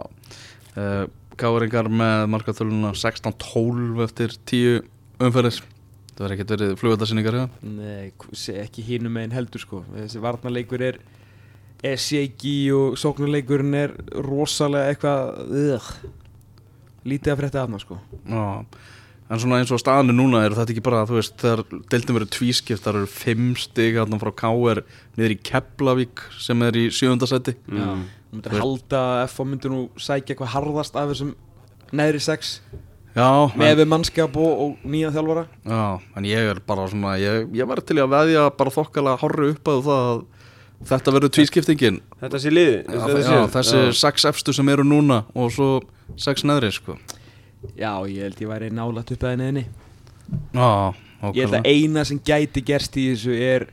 Uh, Káringar með markatöluna 16-12 eftir 10 umferðir. Það verður ekkert verið flugöldasinningar, já. Nei, sé ekki hinum megin heldur sko Þessi varnarleikur er er shaky og sóknuleikurinn er rosalega eitthvað ugh, lítið að frétta af maður sko Já, en svona eins og staðinu núna er þetta ekki bara, þú veist, þegar deildin verið tvískipt, það eru fimm stig frá KR niður í Keflavík sem er í sjöfundasetti Já, þú myndir halda að FH myndir nú sækja eitthvað harðast af þessum neðri sex Já, með en, við mannskap og, og nýja þjálfara? Já, en ég er bara svona, ég, ég var til að veðja bara þokkalega horri upp að það að þetta verður tvískiptingin. Þetta sé liði Já, þetta já, sé- þessi sex efstu sem eru núna og svo sex neðri, sko. Já, ég held ég væri nálægt upp að neðinni Já, Ég held að eina sem gæti gerst í þessu er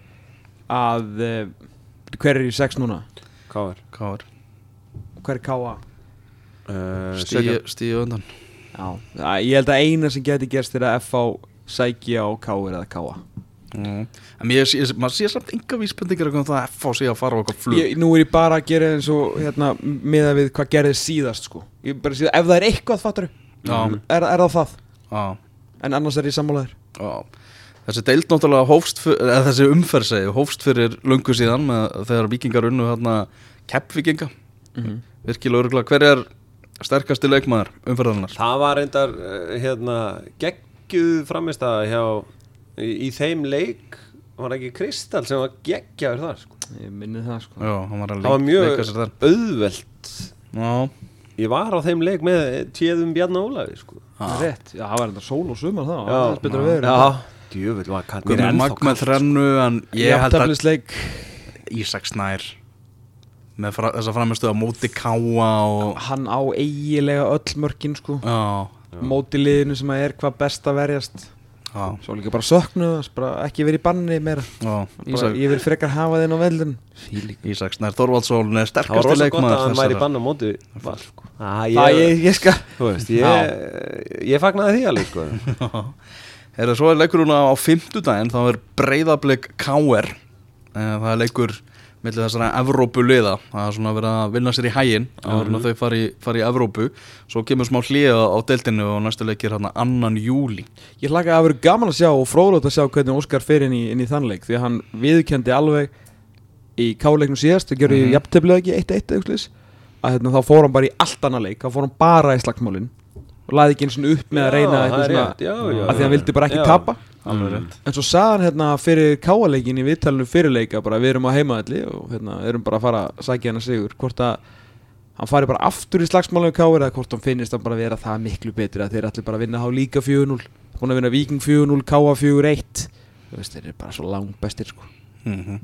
að uh, hver er í sex núna? KR Hvað er? Hver er K.A.? uh, Stíu, undan Já, ég held að eina sem gæti gerst er að FH sækja á K.R. eða K.A. mm. En ég, ég, maður sé samt enga vísbendingar um það að F á sig að fara á eitthvað flug Ég, nú er ég bara að gera eins og hérna, miða við hvað gerðist síðast sko. Ég bara síðan, ef það er eitthvað fattur Já, er, er það það já, En annars er ég sammálaður já Þessi deild náttúrulega hófst, fyr, eða þessi umferð segi, hófst fyrir lungu síðan með, þegar vikingar unnu hérna keppvikinga, Mhm. Virkilega örgulega, hver er sterkasti leikmaður umferðarnar? Það var reyndar uh, hérna, geggjuð framist að hjá í, í þeim leik var ekki Kristall sem var geggjaður þar sko. Ég minni það sko. Já, hann var að Það var mjög auðvelt. Já, Ég var á þeim leik með Tjeðum Bjarni Ólafi sko. Það rétt, já, það var enda sól og sumar það Já. Það er betra veður Já, djöfull var þrennu en ég held að Ísak Snær með fra, þessa framistu á móti Káa og Hann á eigilega öll mörkin sko. Já, Móti liðinu sem að er hvað best að verjast. Já, Svo líka bara söknu þess, bara ekki verið í banni meira. Já. Bara, Ísak, Ég vil frekar hafa þinn á veldin Ísak Snær Þorvaldsson er Það var sterkasti rosa gott leikmaður að hann væri þessara- bann á móti Val, sko. ah, Það ég, ég skal veist, ég, ég fagnaði því alveg sko. Eða svo er leikur núna á fimmtudaginn þá er breyðablik K.R. Eh, Það er leikur millir þessara Evrópuliða það er svona verið að vinna sér í hæginn áður en að þau fari, fari í Evrópu. Svo kemur smá hlýða á deildinu og næstu leikir hann annan júli Ég hlaka að vera gaman að sjá og fróðlótt að sjá hvernig Óskar fer inn í, inn í þann leik því að hann viðkendi alveg í káleiknum síðast og gerði mm Mhm. jafnteflið ekki 1-1 aukslis að hérna, þá fór hann bara í allt annað leik þá fór hann bara í slagsmálin og laði ekki eins og upp með að reyna Já, er svona rétt, já, já, að því hann vildi bara ekki tapa. rétt. En svo sagði hann hérna fyrir káleikin í viðtalinu fyrirleika bara við erum á heimaðalli og hérna erum bara að fara að sækja hann að sigur hvort að hann fari bara aftur í slagsmálinu káir eða hvort hann finnist hann bara vera það miklu betri að þeir allir bara vinna á líka 4-0 búin að vinna Viking 4-0, Káa 4-1 þú veist þeir eru bara svo langt bestir sko. Mm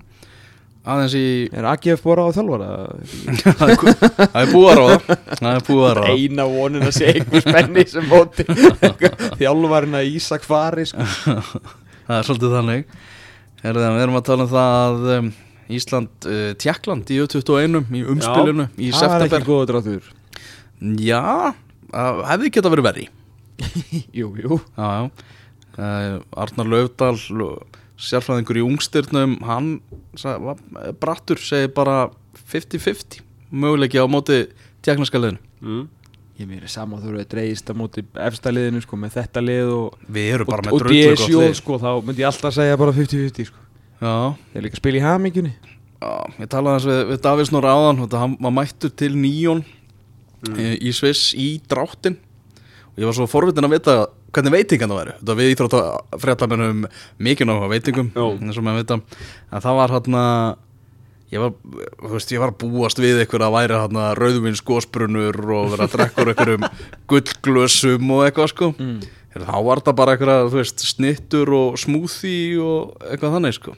aðeins í er AGF bara á þjálfara? Það er bú- það er búið að ráða. Það er búið að ráða. Eina vonin að sé einhver spenni sem móti. Þjálfarinn að Ísak fari sko. það er svolítið þannig. Herðan, við erum að tala um það að um, Ísland, uh, Tjekkland í U21 í umspilinu í það var september. ekki góða dráttur. Já, uh, hefði geta verið verri. Jú, jú. Já, já. Uh, Arnar Laufdal sérfræðingur í ungstyrnum hann sa, var, brattur segir bara 50-50 möguleiki á móti tjekknarska liðinu. Mm. Ég mér er saman þú eru að dreigist á móti efsta liðinu sko með þetta lið og, Við erum bara og, með lið. sko þá myndi ég alltaf segja bara 50-50 sko. Já, Þeir líka að spila í hamingjunni. Já, ég talaði hans við, við Davís Nóra áðan og það hann var mættur til nýjón í, í Sviss í dráttin. Og ég var svo forvitin að vita hvernig veitingan það væri þetta við íþrótt að fréttamennum mikið náttúrulega veitingum Jó. eins og maður vita. En það var hann ég var, þú veist, ég var að búast við ykkur að væri hann rauðvins gósbrunur og vera að drekka úr ykkurum gullglösum og eitthvað sko. Mm. Þá var þetta bara eitthvað, þú veist, snittur og smoothie og eitthvað þannig sko.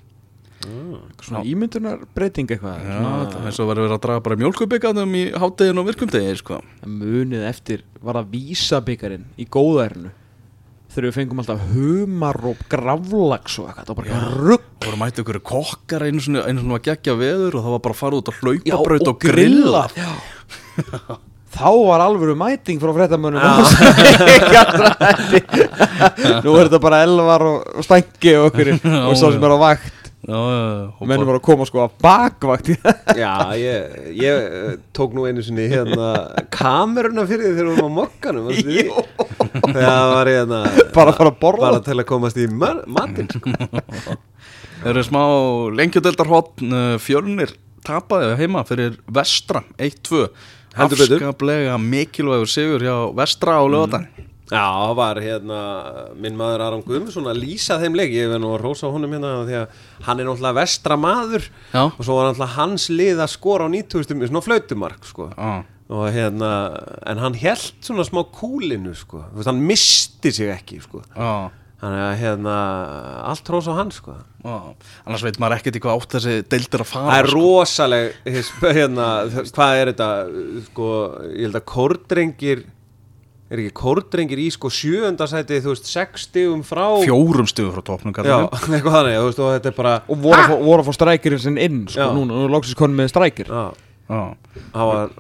Svona ímyndunar breyting eitthvað Já, svona, það eins og verið verið að draga bara mjólkubikaðum í háttegin og virkumdegi sko. Munið eftir var það vísabikarin í góðærinu þegar við fengum alltaf humar og gravlags og eitthvað, það var bara rugg Það voru mætið ykkur kokkar einu svona, einu svona að gegja veður og það var bara að fara út á Já, hlaupabraut og, grilla. Já. Þá var alvöru mæting frá fréttamönnum. Nú er þetta bara elvar og, og stængi og okkur og svo sem er á vakt. Já, já, já, og mennum bara að koma sko að bakvakt. Já, ég, ég eh, tók nú einu sinni hérna kameruna fyrir því þegar við varum á mokkanum manstu var bara að fara að borða bara til að komast í matinn sko. Það eru smá lengjudeldarhotn uh, fjölnir tapaði heima fyrir Vestra 1-2 Heldur betur. afskaplega mikilvægur sigur hjá Vestra á lögatan Já, það var hérna minn maður Aron Guðmundsson að lýsa þeim leik ég hef nú að rósa honum hérna því að hann er náttúrulega vestra maður Já. og svo var náttúrulega hans lið að skora á 90 með svona flautumark sko. Já. Og hérna en hann held svona smá kúlinu sko. Þú veist, hann misti sig ekki sko. Já. þannig að hérna allt rósa á hann sko. Já. annars veit maður ekkert í hvað átt þessi deildir að fara það er sko. rosaleg his- hérna, hvað er þetta sko, ég held að kórdrengir er ekki kórdrengir í sko sjöundasæti þú veist, sex stigum frá fjórum stuðu frá topnum Já, eitthvað þannig, þú veist, og þetta er bara Og voru, að fá- voru að fá strækirinn sinn inn sko, Já. núna, nú loksins konum með strækir Já, Já. það var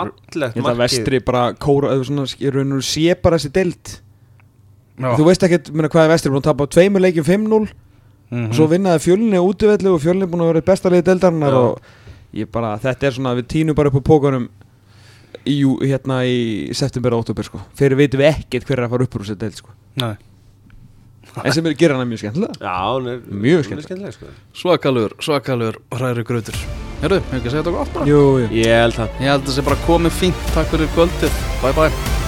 fallegt Ég held að vestri bara kóra, svona, ég raun og sé bara þessi deild Já. Þú veist ekkert, hvað er vestri búin að tapa tveimur leikjum 5-0 Mhm. og svo vinnaði fjölni útivelli og fjölni búin að vera besta liði deildarinnar Já. og ég bara, þetta er svona, við tínum bara upp á pókanum í, hérna í september og óttúber sko, fyrir veitum við ekkert hver er að fara upp úr þessi deild sko Nei. en sem er gerir hana mjög skemmtilega Já, hún er Mjög hún er skemmtilegt. skemmtileg sko. svakalur, svakalur hræri gröður Herru, hefur ekki að segja þetta gott bara? Jú, jú. Ég held það Ég held að það sé bara komið fínt. Takk fyrir kvöldið, bye bye